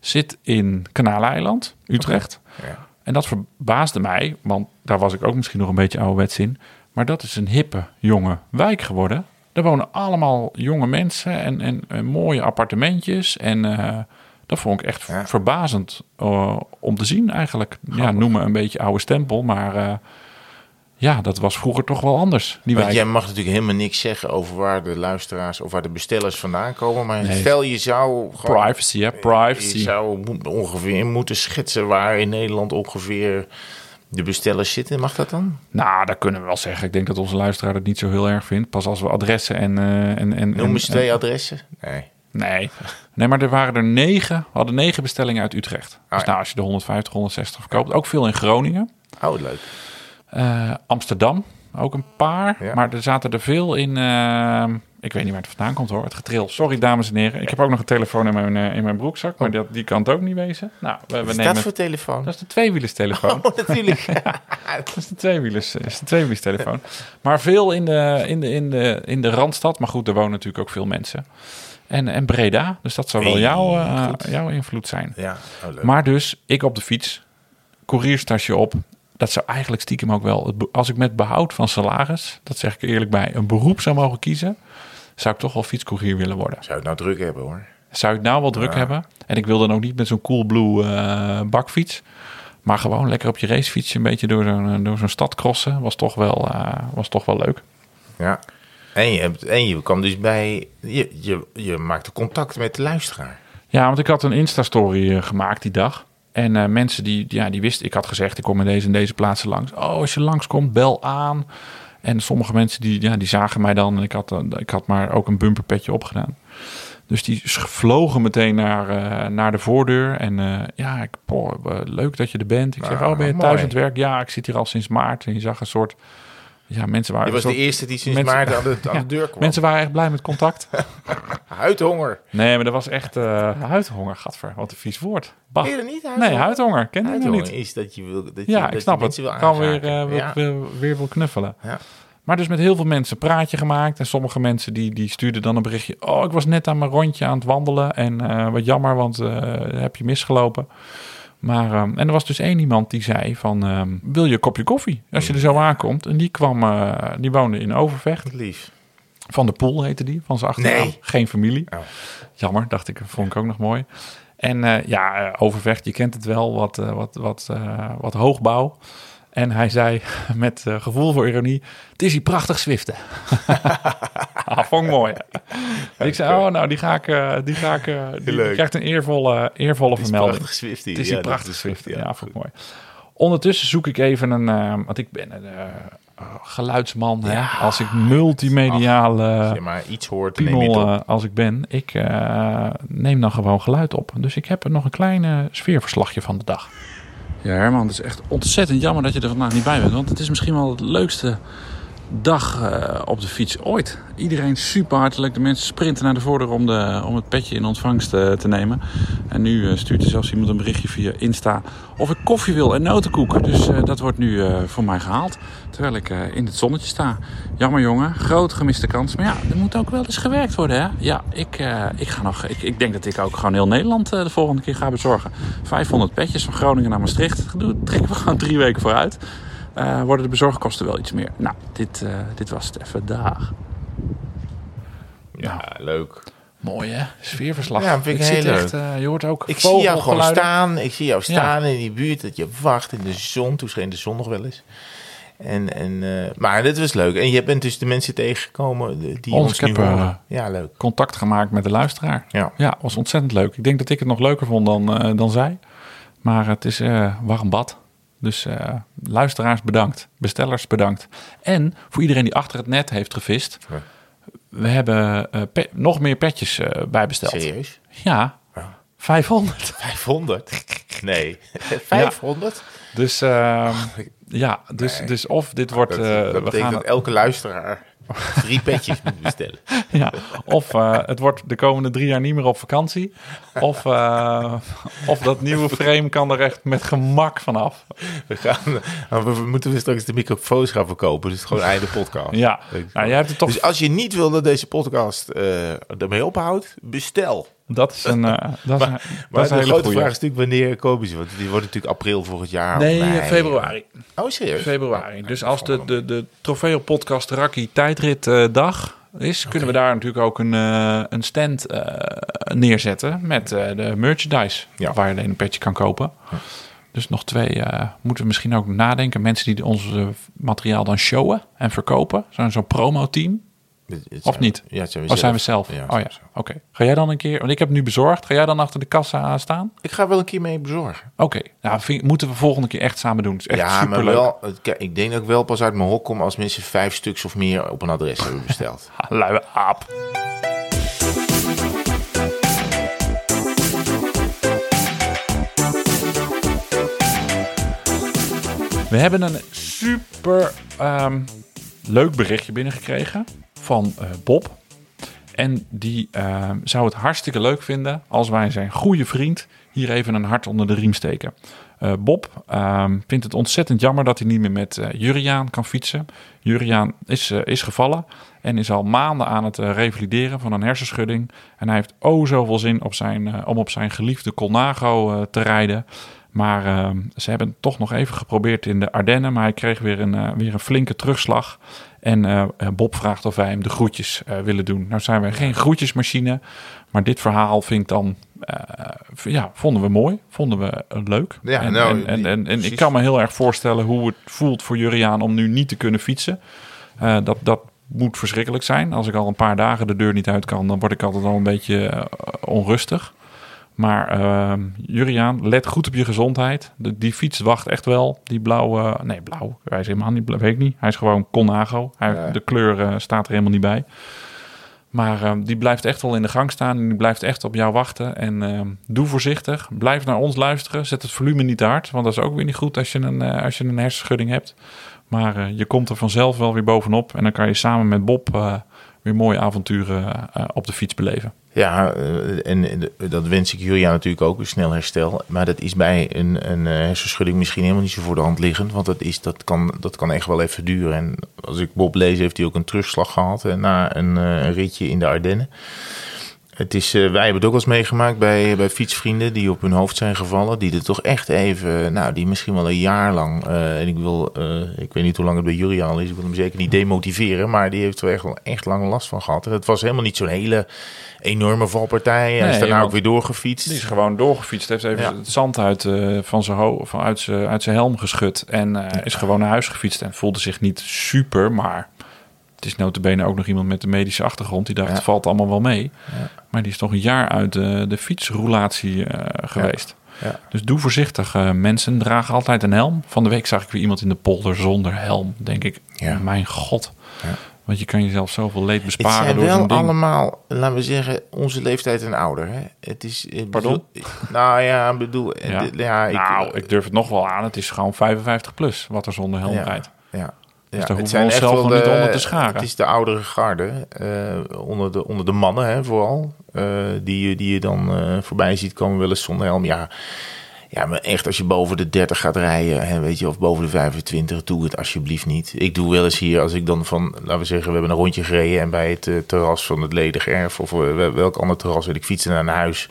zit in Kanaaleiland, Utrecht.
Ja.
En dat verbaasde mij, want daar was ik ook misschien nog een beetje ouderwets in. Maar dat is een hippe, jonge wijk geworden. Daar wonen allemaal jonge mensen en, en, en mooie appartementjes. En eh, dat vond ik echt
Ja.
verbazend eh, om te zien eigenlijk. Ja, noem me een beetje oude stempel, maar eh, ja, dat was vroeger toch wel anders, die
Want jij mag natuurlijk helemaal niks zeggen over waar de luisteraars of waar de bestellers vandaan komen. Maar
Nee.
stel je zou gewoon,
Privacy, hè? Privacy.
Je zou ongeveer moeten schetsen waar in Nederland ongeveer de bestellers zitten. Mag dat dan?
Nou, dat kunnen we wel zeggen. Ik denk dat onze luisteraar het niet zo heel erg vindt. Pas als we adressen en... eh, en, en
Noem
en-
eens twee adressen. Nee.
Nee. nee, maar er waren er negen. We hadden negen bestellingen uit Utrecht. dus
ja.
nou, als je de 150, 160 verkoopt. Ook veel in Groningen.
Oh, leuk.
Eh, Amsterdam, ook een paar.
Ja.
Maar er zaten er veel in... eh, ik weet niet waar het vandaan komt hoor. Het getril. Sorry dames en heren. Ik heb ook nog een telefoon in mijn, eh, in mijn broekzak. Maar dat, die kan het ook niet wezen. Nou, we, we
Wat is
nemen...
dat voor telefoon?
Dat is de tweewielerstelefoon.
Oh, natuurlijk.
Dat is de tweewielers, is de tweewielerstelefoon. Maar veel in de, in, de, in, de, in de Randstad. Maar goed, er wonen natuurlijk ook veel mensen. En, en Breda. Dus dat zou wel jouw, jouw invloed zijn.
Ja, oh, leuk.
Maar dus, ik op de fiets. Courierstasje op. Dat zou eigenlijk stiekem ook wel... Als ik met behoud van salaris, dat zeg ik er eerlijk bij... een beroep zou mogen kiezen... zou ik toch wel fietscourier willen worden.
Zou het nou druk hebben hoor.
Zou ik nou wel druk
Ja.
hebben? En ik wil dan ook niet met zo'n Coolblue eh bakfiets. Maar gewoon lekker op je racefietsje een beetje door zo'n, eh, door zo'n stad crossen. Was toch wel, eh, was toch wel leuk.
Ja. En je, hebt, en je kwam dus bij... Je, je, je maakte contact met de luisteraar.
Ja, want ik had een Insta-story gemaakt die dag. En eh, mensen die, ja, die wisten, ik had gezegd, ik kom in deze en deze plaatsen langs. Oh, als je langskomt, bel aan. En sommige mensen die, ja, die zagen mij dan. En ik had, eh, ik had maar ook een bumperpetje opgedaan. Dus die vlogen meteen naar, eh, naar de voordeur. En ja, ik, leuk dat je er bent. Ik zeg,
Ah,
oh, ben je
mooi.
thuis aan het werk? Ja, ik zit hier al sinds maart. En je zag een soort... Ja, mensen waren,
Je was
een
de eerste die sinds
mensen-
maart aan de, aan
Ja,
de deur kwam.
Mensen waren echt blij met contact.
Huidhonger.
Nee, maar er was echt eh huidhonger, gadver. Wat een vies woord. Bah.
Ken je dat niet? Huidhonger?
Nee, huidhonger. Ken je niet?
is dat je wil... Dat je,
Ja,
dat
ik
je
snap het. Gewoon weer, eh, wil,
ja.
weer wil knuffelen.
Ja.
Maar dus met heel veel mensen praatje gemaakt. En sommige mensen die, die stuurden dan een berichtje. Oh, ik was net aan mijn rondje aan het wandelen. En eh, wat jammer, want heb je misgelopen. Maar, ehm, en er was dus één iemand die zei van... ehm, wil je een kopje koffie? Als je er zo aankomt. En die kwam, eh, die woonde in Overvecht.
Wat lief.
Van de Poel heette die, van zijn achternaam.
Nee.
Geen familie.
Oh.
Jammer, dacht ik, vond ik ook nog mooi. En eh, ja, eh, Overvecht, je kent het wel, wat, wat, wat, wat hoogbouw. En hij zei met eh, gevoel voor ironie, het is hier prachtig zwiften. ah, vond mooi. ik zei, oh nou, die ga ik, eh, die ga ik, eh, die
Leuk.
krijgt een eervolle, eervolle vermelding.
Prachtig Swiftie.
Het is
Ja,
prachtig
goed,
Ja, vond ik mooi. Ondertussen zoek ik even een, want ik ben een geluidsman. Hè? Als ik multimediaal
Als je maar iets hoort, neem
piemel
het op.
als ik ben, ik neem dan gewoon geluid op. Dus ik heb er nog een klein sfeerverslagje van de dag. Ja, Herman, het is echt ontzettend jammer dat je er vandaag niet bij bent. Want het is misschien wel het leukste dag eh, op de fiets ooit. Iedereen super hartelijk. De mensen sprinten naar de voordeur om, de, om het petje in ontvangst eh, te nemen. En nu eh, stuurt er zelfs iemand een berichtje via Insta of ik koffie wil en notenkoek. Dus dat wordt nu voor mij gehaald. Terwijl ik in het zonnetje sta. Jammer jongen, groot gemiste kans. Maar ja, er moet ook wel eens gewerkt worden hè. Ja, ik, ik, ga nog, ik, ik denk dat ik ook gewoon heel Nederland de volgende keer ga bezorgen. 500 petjes van Groningen naar Maastricht. Dat trekken we gewoon drie weken vooruit. Eh, worden de bezorgkosten wel iets meer. Nou, dit, eh, dit was het even. Dag.
Ja, leuk.
Mooi hè? Sfeerverslag.
Ja, vind ik
zit
heel
echt, eh, je hoort ook
Ik zie jou gewoon staan. Ik zie jou staan in die buurt. Dat je wacht in de zon. Toen scheen de zon nog wel eens. En, en, eh, maar dit was leuk. En je bent dus de mensen tegengekomen die
Ons,
ons
heb, eh.
Ja, leuk.
Contact gemaakt met de luisteraar.
Ja.
Ja, was ontzettend leuk. Ik denk dat ik het nog leuker vond dan, eh, dan zij. Maar het is eh, warm bad. Dus eh, luisteraars bedankt. Bestellers bedankt. En voor iedereen die achter het net heeft gevist.
Ja.
We hebben eh, pe- nog meer petjes eh, bijbesteld.
Serieus?
Ja,
Ja.
500.
500? Nee. 500?
Dus ehm, ja, dus,
Nee.
dus of dit wordt...
Dat, dat
we
betekent
gaan,
dat elke luisteraar drie petjes moet bestellen.
ja, of eh, het wordt de komende drie jaar niet meer op vakantie. Of, eh, of dat nieuwe frame kan er echt met gemak vanaf.
We, gaan, we, we moeten we straks de microfoons gaan verkopen. Dus het is gewoon einde podcast.
Ja, nou, jij hebt het toch...
Dus als je niet wil dat deze podcast eh ermee ophoudt, bestel.
Dat is een, eh, dat is, een- dat
Maar
is een
de
hele
grote
goeie.
vraag is natuurlijk wanneer komen ze? Want die wordt natuurlijk april volgend jaar.
Nee,
mei.
februari.
Oh, serieus?
Februari. Dus als de, de, de Trofeo Podcast Rakkie tijdrit eh, dag is, kunnen we daar natuurlijk ook een, eh, een stand eh, neerzetten met eh, de merchandise.
Ja.
Waar je alleen een petje kan kopen. Dus nog twee eh, moeten we misschien ook nadenken. Mensen die ons materiaal dan showen en verkopen. Zo'n zo'n promo-team. Of niet?
Ja, het zijn we
Of zijn we zelf? oh ja,
zelf.
oké. Ga jij dan een keer... Want ik heb nu bezorgd. Ga jij dan achter de kassa staan?
Ik ga wel een keer mee bezorgen.
Oké. Nou, vind- moeten we volgende keer echt samen doen. Het is echt
ja, maar wel. Ik denk dat ik wel pas uit mijn hok kom als mensen vijf stuks of meer op een adres hebben besteld.
Ah, luie aap. We hebben een super ehm, leuk berichtje binnengekregen van eh, Bob. En die ehm, zou het hartstikke leuk vinden als wij zijn goede vriend hier even een hart onder de riem steken. Eh, Bob ehm, vindt het ontzettend jammer dat hij niet meer met eh, Juriaan kan fietsen. Juriaan is, eh, is gevallen en is al maanden aan het eh, revalideren van een hersenschudding. En hij heeft oh zoveel zin op zijn, eh, om op zijn geliefde Colnago eh, te rijden. Maar ehm, ze hebben het toch nog even geprobeerd in de Ardennen. Maar hij kreeg weer een, eh, weer een flinke terugslag. En eh, eh, Bob vraagt of wij hem de groetjes eh, willen doen. Nou zijn we geen groetjesmachine. Maar dit verhaal vind ik dan... ja, vonden we mooi. Vonden we leuk.
Ja,
en,
nou,
en, en, en, en ik kan me heel erg voorstellen hoe het voelt voor Juriaan om nu niet te kunnen fietsen. Dat, dat moet verschrikkelijk zijn. Als ik al een paar dagen de deur niet uit kan, dan word ik altijd al een beetje onrustig. Maar ehm Juriaan, let goed op je gezondheid. De, die fiets wacht echt wel. Die blauwe, nee blauw, hij is helemaal niet blauw, weet ik niet. Hij is gewoon Conago. Hij,
Ja.
De kleur eh, staat er helemaal niet bij. Maar ehm, die blijft echt wel in de gang staan. En die blijft echt op jou wachten. En ehm, doe voorzichtig. Blijf naar ons luisteren. Zet het volume niet te hard. Want dat is ook weer niet goed als je een, eh, als je een hersenschudding hebt. Maar eh, je komt er vanzelf wel weer bovenop. En dan kan je samen met Bob weer mooie avonturen eh, op de fiets beleven.
Ja, eh, en eh, dat wens ik Julia natuurlijk ook, een snel herstel. Maar dat is bij een, een eh, hersenschudding misschien helemaal niet zo voor de hand liggend. Want dat, is, dat, kan, dat kan echt wel even duren. En als ik Bob lees, heeft hij ook een terugslag gehad eh, na een, eh, een ritje in de Ardennen. Het is, eh, wij hebben het ook wel eens meegemaakt bij, bij fietsvrienden die op hun hoofd zijn gevallen. Die er toch echt even, nou, die misschien wel een jaar lang. eh, en ik wil, eh, ik weet niet hoe lang het bij jullie al is. Ik wil hem zeker niet demotiveren. Maar die heeft er echt, wel echt lang last van gehad. En het was helemaal niet zo'n hele enorme valpartij. Hij is daarna ook weer doorgefietst.
Die is gewoon doorgefietst. Heeft even
Ja.
het zand uit, eh, van zijn van uit, zijn, uit zijn helm geschud. En eh, is gewoon naar huis gefietst. En voelde zich niet super, maar is notabene ook nog iemand met een medische achtergrond. Die dacht, het valt allemaal wel mee. Maar die is toch een jaar uit de, de fietsroulatie eh, geweest.
Ja.
Dus doe voorzichtig. eh, mensen dragen altijd een helm. Van de week zag ik weer iemand in de polder zonder helm. Denk ik,
Ja.
mijn god.
Ja.
Want je kan jezelf zoveel leed
Het
besparen
zijn
door
wel
zo'n ding.
allemaal, laten we zeggen, onze leeftijd en ouder. Hè? Het is,
Pardon?
bedoel- nou ja, ik bedoel,
Ja.
ik,
nou, ik durf het nog wel aan. Het is gewoon 55 plus wat er zonder helm
ja, Ja.
daar
het
we
zijn echt wel
nog niet onder te scharen.
Het is de oudere garde, eh, onder, de, onder de mannen hè, vooral, eh, die, je- die je dan eh, voorbij ziet komen wel eens zonder helm. Ja, ja, maar echt als je boven de 30 gaat rijden, hè, weet je, of boven de 25, doe het alsjeblieft niet. Ik doe wel eens hier, als ik dan van, laten we zeggen, we hebben een rondje gereden en bij het terras van het ledig erf, of welk ander terras wil ik fietsen naar een huis...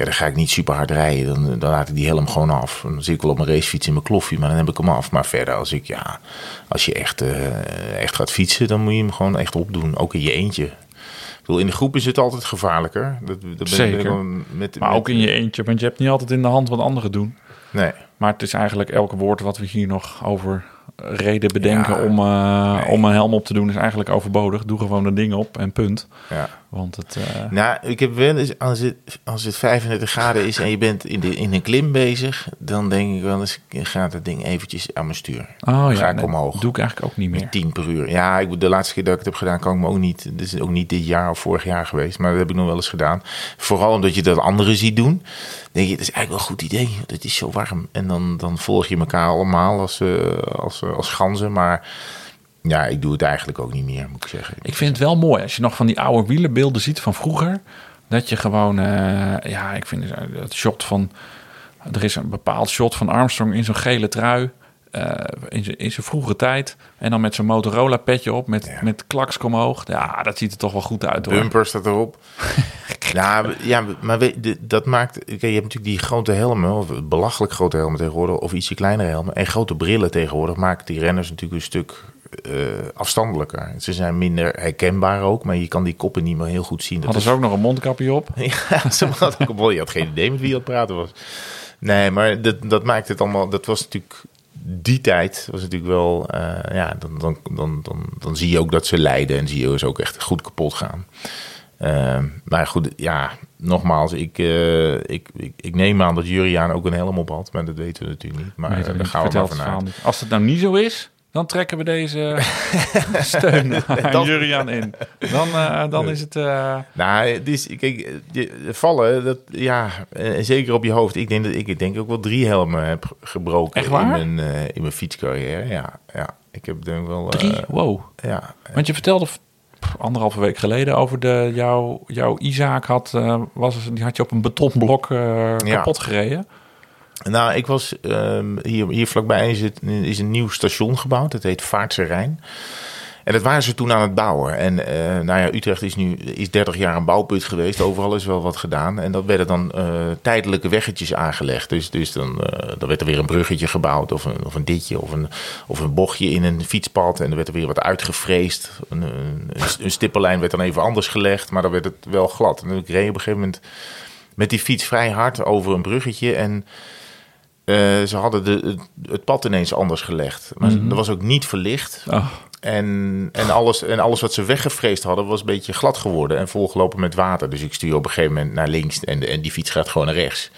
Ja, dan ga ik niet super hard rijden. Dan, dan laat ik die helm gewoon af. Dan zit ik wel op mijn racefiets in mijn kloffie, maar dan heb ik hem af. Maar verder, als, ik, ja, als je echt, eh, echt gaat fietsen, dan moet je hem gewoon echt opdoen. Ook in je eentje. Ik bedoel, in de groep is het altijd gevaarlijker. Dat, dat ben,
Zeker.
met,
Maar
met-
ook in je eentje, want je hebt niet altijd in de hand wat anderen doen.
Nee,
Maar het is eigenlijk elke woord wat we hier nog over reden bedenken
Ja.
om, eh,
Nee.
om een helm op te doen, is eigenlijk overbodig. Doe gewoon een ding op en punt.
ja.
Want het, eh,
Nou, ik heb wel eens, als het, als het 35 graden is en je bent in, de, in een klim bezig, dan denk ik wel eens, gaat het ding eventjes aan mijn stuur.
oh
ga
ja,
ik
nee,
omhoog.
doe ik eigenlijk ook niet meer.
Met 10 per uur. Ja, ik, de laatste keer dat ik het heb gedaan, kan ik me ook niet. Dit is ook niet dit jaar of vorig jaar geweest, maar dat heb ik nog wel eens gedaan. Vooral omdat je dat anderen ziet doen. Denk je, het is eigenlijk wel een goed idee. Het is zo warm. En dan, dan volg je elkaar allemaal als, eh, als, eh, als ganzen. Maar ja, ik doe het eigenlijk ook niet meer, moet ik zeggen.
Ik vind het wel mooi als je nog van die oude wielerbeelden ziet van vroeger. Dat je gewoon, eh, ja, ik vind het, het shot van. Er is een bepaald shot van Armstrong in zo'n gele trui. eh, in zijn- vroege tijd. En dan met zo'n Motorola petje op. Met,
Ja.
met klaks omhoog. Ja, dat ziet er toch wel goed uit hoor.
Bumper staat erop. nou, ja, maar weet, dat maakt... Kijk, je hebt natuurlijk die grote helmen, of belachelijk grote helmen tegenwoordig, of ietsje kleinere helmen. En grote brillen tegenwoordig maken die renners natuurlijk een stuk eh, afstandelijker. Ze zijn minder herkenbaar ook, maar je kan die koppen niet meer heel goed zien.
Hadden
is-
ze ook nog een mondkapje op?
ja, ze had ook een. Je had geen idee met wie je aan het praten was. Nee, maar dat, dat maakt het allemaal... Dat was natuurlijk... Die tijd was natuurlijk wel... eh, ja, dan, dan, dan, dan, dan zie je ook dat ze lijden. En zie je ze ook echt goed kapot gaan. Ehm, maar goed, ja, nogmaals, ik, eh, ik, ik, ik neem aan dat Juriaan ook een helm op had. Maar dat weten we natuurlijk niet. Maar
Nee,
daar gaan we maar vanuit.
Als het nou niet zo is, dan trekken we deze steun aan Juriaan in. Dan, eh, dan is het... eh,
Nou, het is, kijk, vallen, dat, ja, en zeker op je hoofd. Ik denk dat ik denk ook wel drie helmen heb gebroken
Echt waar?
in mijn, eh, in mijn fietscarrière. Ja, ja, ik heb denk wel. eh,
drie? Wow.
ja,
Want je vertelde anderhalve week geleden over de, jouw, jouw Isaac had, eh, was, die had je op een betonblok eh,
Ja.
kapot gereden.
Nou, ik was ehm, hier, hier vlakbij is, het, is een nieuw station gebouwd. Het heet Vaartse Rijn. En dat waren ze toen aan het bouwen. En eh, nou ja, Utrecht is nu is 30 jaar een bouwput geweest. Overal is wel wat gedaan. En dat werden dan eh, tijdelijke weggetjes aangelegd. Dus, dus dan, eh, dan werd er weer een bruggetje gebouwd. Of een, of een ditje. Of een, of een bochtje in een fietspad. En er werd er weer wat uitgevreesd. Een, een, werd dan even anders gelegd. Maar dan werd het wel glad. En ik reed op een gegeven moment met die fiets vrij hard over een bruggetje. En eh, ze hadden de, het, het pad ineens anders gelegd. Maar
Mhm.
dat was ook niet verlicht.
Oh,
En, en, alles, en alles wat ze weggevreesd hadden was een beetje glad geworden en volgelopen met water. Dus ik stuur op een gegeven moment naar links en, en die fiets gaat gewoon naar rechts.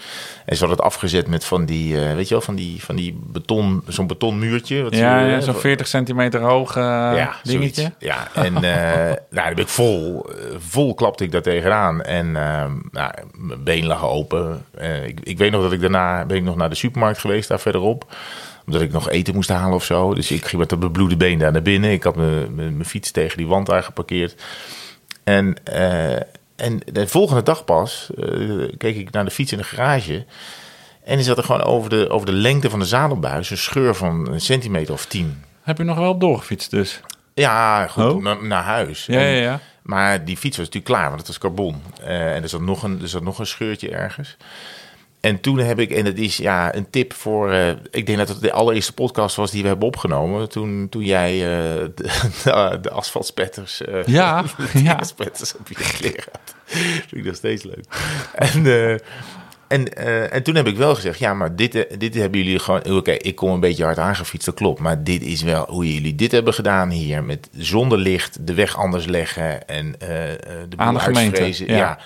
En ze hadden het afgezet met van die, eh, weet je wel, van die, van die beton, zo'n betonmuurtje. Wat
ja, zo'n 40 centimeter hoog eh,
ja,
dingetje.
zoiets. Ja, en eh nou, daar ben ik vol, vol klapte ik daar tegenaan. En eh, nou, mijn been lag open. Ik, ik weet nog dat ik daarna ben ik nog naar de supermarkt geweest, daar verderop. Omdat ik nog eten moest halen of zo. Dus ik ging met dat bebloede been daar naar binnen. Ik had mijn, fiets tegen die wand daar geparkeerd. En, eh, en de volgende dag pas eh, keek ik naar de fiets in de garage. En die zat er gewoon over de, over de lengte van de zadelbuis een scheur van een centimeter of tien.
Heb je nog wel doorgefietst dus?
Ja, goed,
Oh.
na- naar huis.
Ja,
En-
ja, ja.
Maar die fiets was natuurlijk klaar, want het was carbon. Eh, en er zat, nog een, er zat nog een scheurtje ergens. En toen heb ik, en dat is ja een tip voor, eh, ik denk dat het de allereerste podcast was die we hebben opgenomen. Toen, toen jij eh, de, de asfaltspetters, eh,
Ja,
de
ja.
asfaltspetters op je kleren had. Vind ik nog steeds leuk. En, en, en toen heb ik wel gezegd, ja, maar dit, dit hebben jullie gewoon... Oké, ik kom een beetje hard aangefietst, dat klopt. Maar dit is wel hoe jullie dit hebben gedaan hier. Met zonder licht de weg anders leggen en de boel
Aan de gemeente, ja.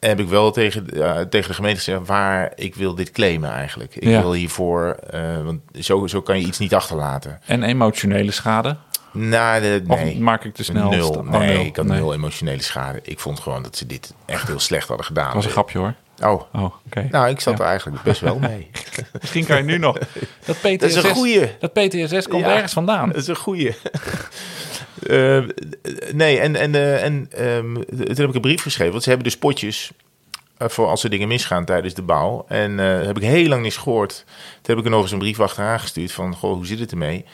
Heb ik wel tegen, eh, tegen de gemeente gezegd waar ik wil dit claimen eigenlijk. Ik
Ja.
wil hiervoor, eh, want zo, zo kan je iets niet achterlaten.
En emotionele schade?
Nou, de,
Of
nee.
maak ik te snel?
Nul.
Oh,
nee,
nul.
ik had
Nee.
nul emotionele schade. Ik vond gewoon dat ze dit echt heel slecht hadden gedaan.
Dat was een grapje hoor.
Oh,
Oh, oké.
nou, ik zat
Ja.
er eigenlijk best wel mee.
Misschien kan je nu nog. Dat PTSS,
Dat is een goeie.
Dat PTSS komt
Ja.
ergens vandaan.
Dat is een goeie. Eh, nee, en, en, eh, en ehm, toen heb ik een brief geschreven. Want ze hebben dus potjes eh, voor als er dingen misgaan tijdens de bouw. En heb ik heel lang niets gehoord. Toen heb ik er nog eens een brief achteraan gestuurd van, goh, hoe zit het ermee?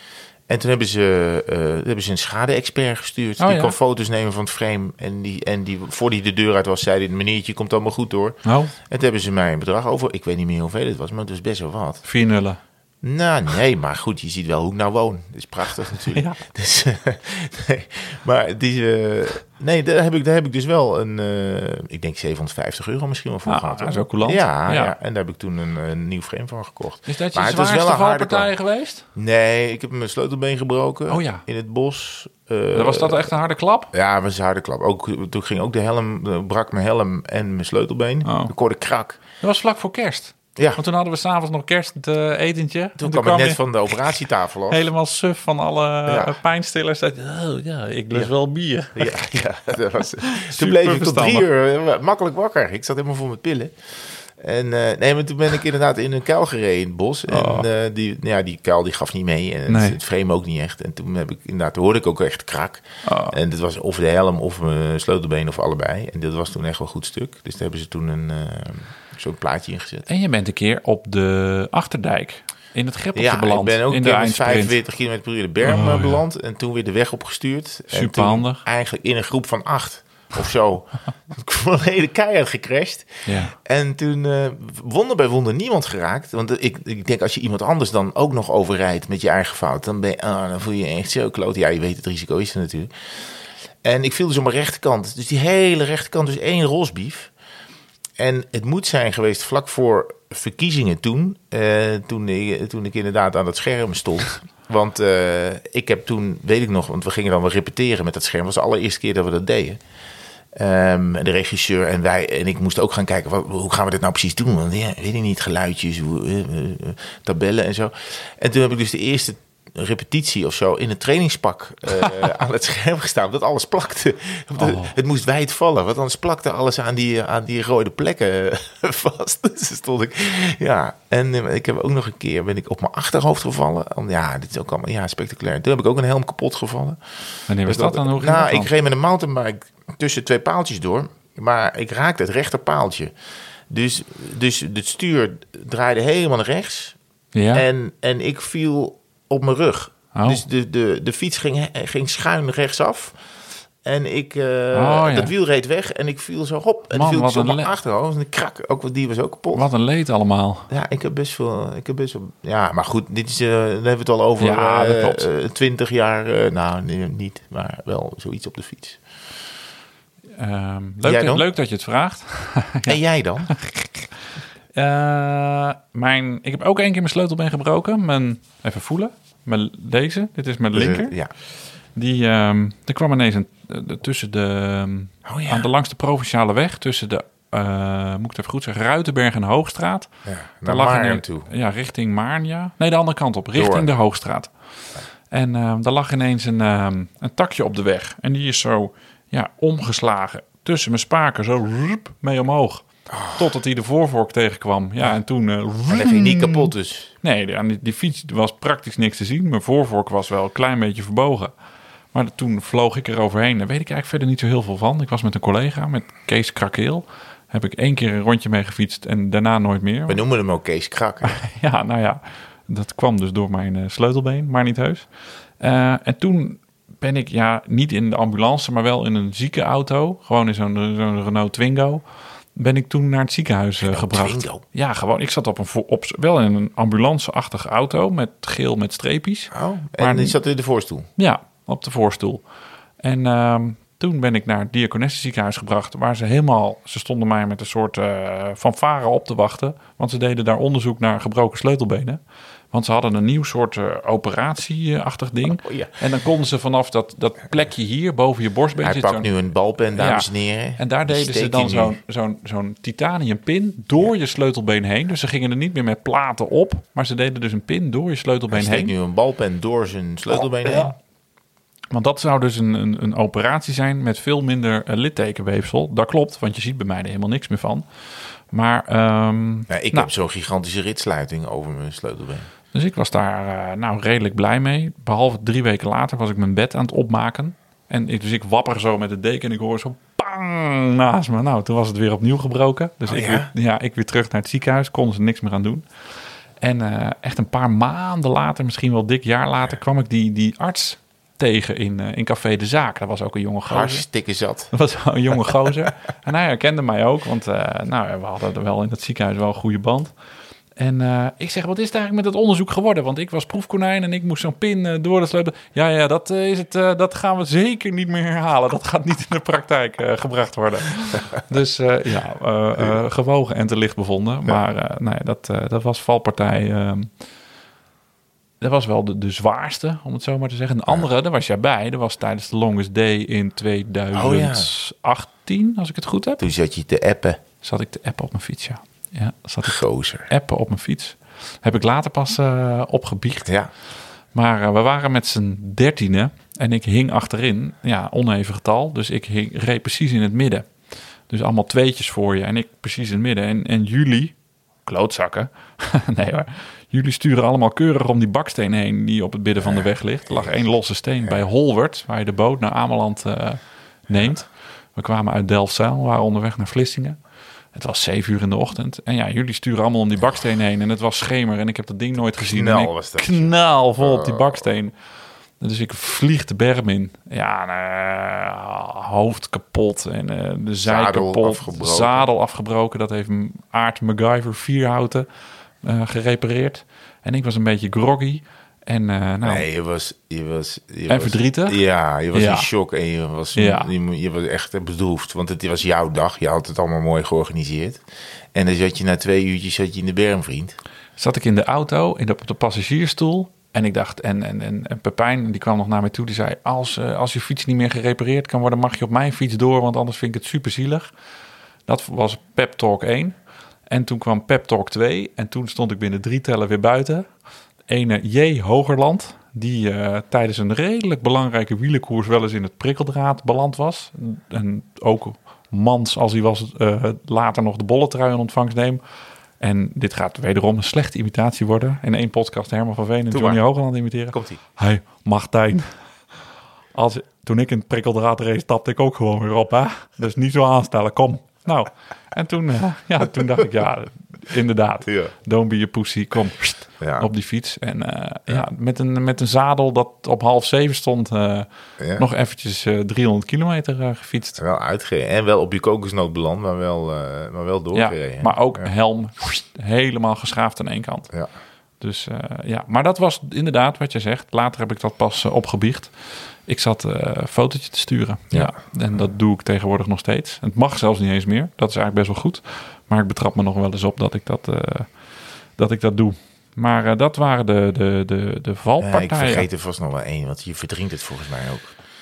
En toen hebben ze, hebben ze een schade-expert gestuurd.
Oh,
die
ja?
kon foto's nemen van het frame. En, die, en die, voor die de deur uit was, zei die, meneertje, komt allemaal goed door.
Oh,
En toen hebben ze mij een bedrag over. Ik weet niet meer hoeveel het was, maar het was best wel wat.
vier nullen.
Nou, nee, maar goed, je ziet wel hoe ik nou woon. Dat is prachtig natuurlijk.
Ja.
Dus, nee, maar die, eh, nee, daar heb, ik, daar heb ik dus wel een, eh, ik denk 750 euro misschien wel voor
Ah,
gehad.
dat
hoor.
is ook coulant.
Ja,
Ja.
ja. en daar heb ik toen een, een nieuw frame van gekocht.
Is dat je
Maar het was wel een harde
geweest?
Nee, ik heb mijn sleutelbeen gebroken
Oh ja.
in het bos. Eh,
was dat echt een harde klap?
Ja, was een harde klap. Ook, toen ging ook de helm, brak mijn helm en mijn sleutelbeen.
Oh.
Ik hoorde krak.
Dat was vlak voor kerst.
Ja,
Want toen hadden we s'avonds nog kerstetentje. En
toen kwam ik net
je
van de operatietafel af.
helemaal suf van alle
Ja.
eh, pijnstillers. Dat, oh ja, ik lust
Ja.
wel bier.
Ja, ja dat was, toen bleef ik tot drie uur eh, makkelijk wakker. Ik zat helemaal vol met pillen. En eh, nee, maar toen ben ik inderdaad in een kuil gereden in het bos. En
Oh.
die, ja, die kuil die gaf niet mee. En het,
Nee.
het frame ook niet echt. En toen heb ik inderdaad, toen hoorde ik ook echt krak.
Oh.
En dat was of de helm of mijn sleutelbeen of allebei. En dat was toen echt wel een goed stuk. Dus daar hebben ze toen een, zo'n plaatje ingezet.
En je bent een keer op de Achterdijk in het Greppeltje
Ja,
beland.
ik ben ook
in de
keer met
eindsprint.
45 km per uur de berm
Oh,
eh,
ja.
beland. En toen weer de weg opgestuurd. Toen
Superhandig.
Eigenlijk in een groep van acht of zo. Volledig keihard gecrashed.
Ja.
En toen eh, wonder bij wonder niemand geraakt. Want ik, ik denk als je iemand anders dan ook nog overrijdt met je eigen fout, dan, ben je, ah, dan voel je je echt zo kloot. Ja, je weet het risico is er natuurlijk. En ik viel dus op mijn rechterkant. Dus die hele rechterkant, dus één rosbief. En het moet zijn geweest vlak voor verkiezingen toen. eh, toen, ik, toen ik inderdaad aan dat scherm stond. Want eh, ik heb toen, weet ik nog, want we gingen dan wel repeteren met dat scherm. Dat was de allereerste keer dat we dat deden. Ehm, de regisseur en wij en ik moesten ook gaan kijken, wat, hoe gaan we dit nou precies doen? Want ja, weet ik niet, geluidjes, hoe, eh, tabellen en zo. En toen heb ik dus de eerste repetitie of zo in een trainingspak eh, aan het scherm gestaan, dat alles plakte.
Oh.
Het moest wijd vallen, want anders plakte alles aan die, aan die rode plekken eh, vast. Dus stond ik, ja. En eh, ik heb ook nog een keer, ben ik op mijn achterhoofd gevallen. Ja, dit is ook allemaal, ja, spectaculair. Toen heb ik ook een helm kapot gevallen.
Wanneer was dat dan? Hoe
nou, ik reed met een mountainbike tussen twee paaltjes door. Maar ik raakte het rechterpaaltje. Dus, dus het stuur draaide helemaal naar rechts.
Ja?
En, en ik viel op mijn rug.
Oh.
Dus de, de, de fiets ging, ging schuin rechtsaf. En ik,
Oh, ja.
dat wiel reed weg en ik viel zo hop. En
Man,
viel ik zo op achterhoofd. En de krak, ook, die was ook kapot.
Wat een leed allemaal.
Ja, ik heb best veel. Ik heb best wel. Ja, maar goed, dit is. eh dan hebben we het al over.
Ja, dat
eh,
klopt.
20 jaar. nou, nee, niet, maar wel zoiets op de fiets.
Ehm, leuk, dat, leuk dat je het vraagt.
En jij dan?
Eh, mijn, ik heb ook één keer mijn sleutelbeen gebroken. Mijn, even voelen. Mijn, deze, dit is mijn linker.
Ja.
Die, ehm, er kwam ineens een, eh, tussen de,
Oh ja.
aan de langste provinciale weg, tussen de, eh, moet ik het even goed zeggen, Ruitenberg en Hoogstraat.
ja
Daar lag
Maarn toe.
Ja, richting Maarn, ja. Nee, de andere kant op, richting
Door.
de Hoogstraat. En ehm, daar lag ineens een, ehm, een takje op de weg. En die is zo ja, omgeslagen tussen mijn spaken, zo rup, mee omhoog. Totdat hij de voorvork tegenkwam. Ja, en toen... eh,
En dat ging niet kapot dus.
Nee, die, aan die, die fiets was praktisch niks te zien. Mijn voorvork was wel een klein beetje verbogen. Maar toen vloog ik er overheen. Daar weet ik eigenlijk verder niet zo heel veel van. Ik was met een collega, met Kees Krakeel. Heb ik één keer een rondje mee gefietst en daarna nooit meer.
We noemen hem ook Kees Krak.
Ja, nou ja, dat kwam dus door mijn eh, sleutelbeen, maar niet heus. Eh, en toen ben ik ja niet in de ambulance, maar wel in een ziekenauto. Gewoon in zo'n zo'n Renault Twingo. Ben ik toen naar het ziekenhuis eh, gebracht.
Twingo?
Ja, gewoon. Ik zat op een, op, wel in een ambulance-achtige auto met geel met streepjes.
Oh, en
Maar-
die zat in de voorstoel.
Ja, op de voorstoel. En ehm, toen ben ik naar het Diakonesse ziekenhuis gebracht, waar ze helemaal, ze stonden mij met een soort eh fanfare op te wachten, want ze deden daar onderzoek naar gebroken sleutelbenen. Want ze hadden een nieuw soort eh, operatieachtig ding.
Oh, ja.
En dan konden ze vanaf dat, dat plekje hier boven je borstbeen
Hij pakt nu een balpen, dames en heren.
en daar deden ze dan
hij
zo'n zo'n zo'n titanium pin door je sleutelbeen heen. Dus ze gingen er niet meer met platen op, maar ze deden dus een pin door je
Hij
sleutelbeen
steekt
heen.
nu een balpen door zijn sleutelbeen heen.
Ja. Want dat zou dus een, een, een operatie zijn met veel minder eh, littekenweefsel. Dat klopt, want je ziet bij mij er helemaal niks meer van. Maar, ehm,
Ja, ik
nou,
heb zo'n gigantische ritsluiting over mijn sleutelbeen.
Dus ik was daar eh, nou redelijk blij mee. Behalve drie weken later was ik mijn bed aan het opmaken. En ik, dus ik wapper zo met de deken en ik hoor zo pang naast me. Nou, toen was het weer opnieuw gebroken. Dus
Oh,
ik,
ja?
Weer, ja, ik weer terug naar het ziekenhuis. Konden ze niks meer aan doen. En eh, echt een paar maanden later, misschien wel dik jaar later, kwam ik die, die arts tegen in, eh, in Café de Zaak. Dat was ook een jonge gozer.
Hartstikke zat.
Dat was een jonge gozer. en hij herkende mij ook, want nou, we hadden er wel in het ziekenhuis wel een goede band. En eh, ik zeg, wat is het eigenlijk met het onderzoek geworden? Want ik was proefkonijn en ik moest zo'n pin eh, door de sleutel. Ja, ja, dat, eh, is het, dat gaan we zeker niet meer herhalen. Dat gaat niet in de praktijk gebracht worden. dus ja, gewogen en te licht bevonden. Maar nee, dat, dat was valpartij. ehm, dat was wel de, de zwaarste, om het zo maar te zeggen. De andere, daar was jij bij. Dat was tijdens de Longest Day in 2018, als ik het goed heb.
Toen zat je te appen.
Zat ik te appen op mijn fiets, ja. Ja, zat ik
Gozer.
appen op mijn fiets. Heb ik later pas eh, opgebiecht.
Ja.
Maar eh, we waren met z'n dertienen en ik hing achterin. Ja, oneven getal. Dus ik hing, reed precies in het midden. Dus allemaal tweetjes voor je en ik precies in het midden. En, en jullie, klootzakken, nee hoor. Jullie sturen allemaal keurig om die baksteen heen die op het midden van de weg ligt. Er lag één losse steen bij Holwert, waar je de boot naar Ameland eh, neemt. We kwamen uit Delfzijl, waren onderweg naar Vlissingen. Het was zeven uur in de ochtend. En ja, jullie sturen allemaal om die baksteen heen. En het was schemer en ik heb dat ding nooit gezien.
Knal
ik
was dat.
knal vol op die baksteen. Dus ik vlieg de berm in. Ja, eh, hoofd kapot en eh, de zij
Zadel
kapot.
afgebroken.
Zadel afgebroken. Dat heeft Aard MacGyver Vierhouten eh, gerepareerd. En ik was een beetje groggy. En eh, nou,
Nee, je was... Je was je
En
was-
verdrietig?
Ja, je was
Ja.
in shock en je was,
Ja.
je, je was echt bedroefd. Want het was jouw dag. Je had het allemaal mooi georganiseerd. En dan zat je na twee uurtjes zat je in de berm, vriend.
zat ik in de auto, in de, op de passagiersstoel. En ik dacht, en, en, en, en Pepijn, die kwam nog naar mij toe. Die zei, als, eh, als je fiets niet meer gerepareerd kan worden... mag je op mijn fiets door, want anders vind ik het super zielig. Dat was Pep Talk 1. En toen kwam Pep Talk 2. En toen stond ik binnen drie tellen weer buiten. Ene J. Hogerland, die eh, tijdens een redelijk belangrijke wielenkoers... wel eens in het prikkeldraad beland was. En ook mans, als hij was, eh, later nog de bolletrui in ontvangst neemt. En dit gaat wederom een slechte imitatie worden. In één podcast Herman van Veen en
Doe
Johnny
maar.
Hogeland imiteren.
Komt-ie.
Hey, Martijn. Als, toen ik in het prikkeldraad reed, stapte ik ook gewoon weer op. Hè? Dus niet zo aanstellen, kom. Nou, en toen, eh, ja, toen dacht ik, ja, inderdaad.
Ja.
Don't be a pussy, kom. pst,
Ja.
Op die fiets. En eh, ja. met, een, met een zadel dat op half zeven stond, eh, nog eventjes eh 300 kilometer eh, gefietst.
Wel uitgereden. En wel op je kokosnoot beland, maar wel, maar wel
Ja,
doorgereden.
maar ook helm helemaal geschaafd aan één kant.
Ja.
Dus ja, maar dat was inderdaad wat je zegt. Later heb ik dat pas opgebiecht. Ik zat een fotootje te sturen. Ja. En dat doe ik tegenwoordig nog steeds. Het mag zelfs niet eens meer. Dat is eigenlijk best wel goed. Maar ik betrap me nog wel eens op dat ik dat, eh, dat, ik dat doe. Maar eh, dat waren de, de, de, de
Ja,
valpartijen.
ik vergeet er vast nog wel één, want je verdrinkt het volgens mij ook.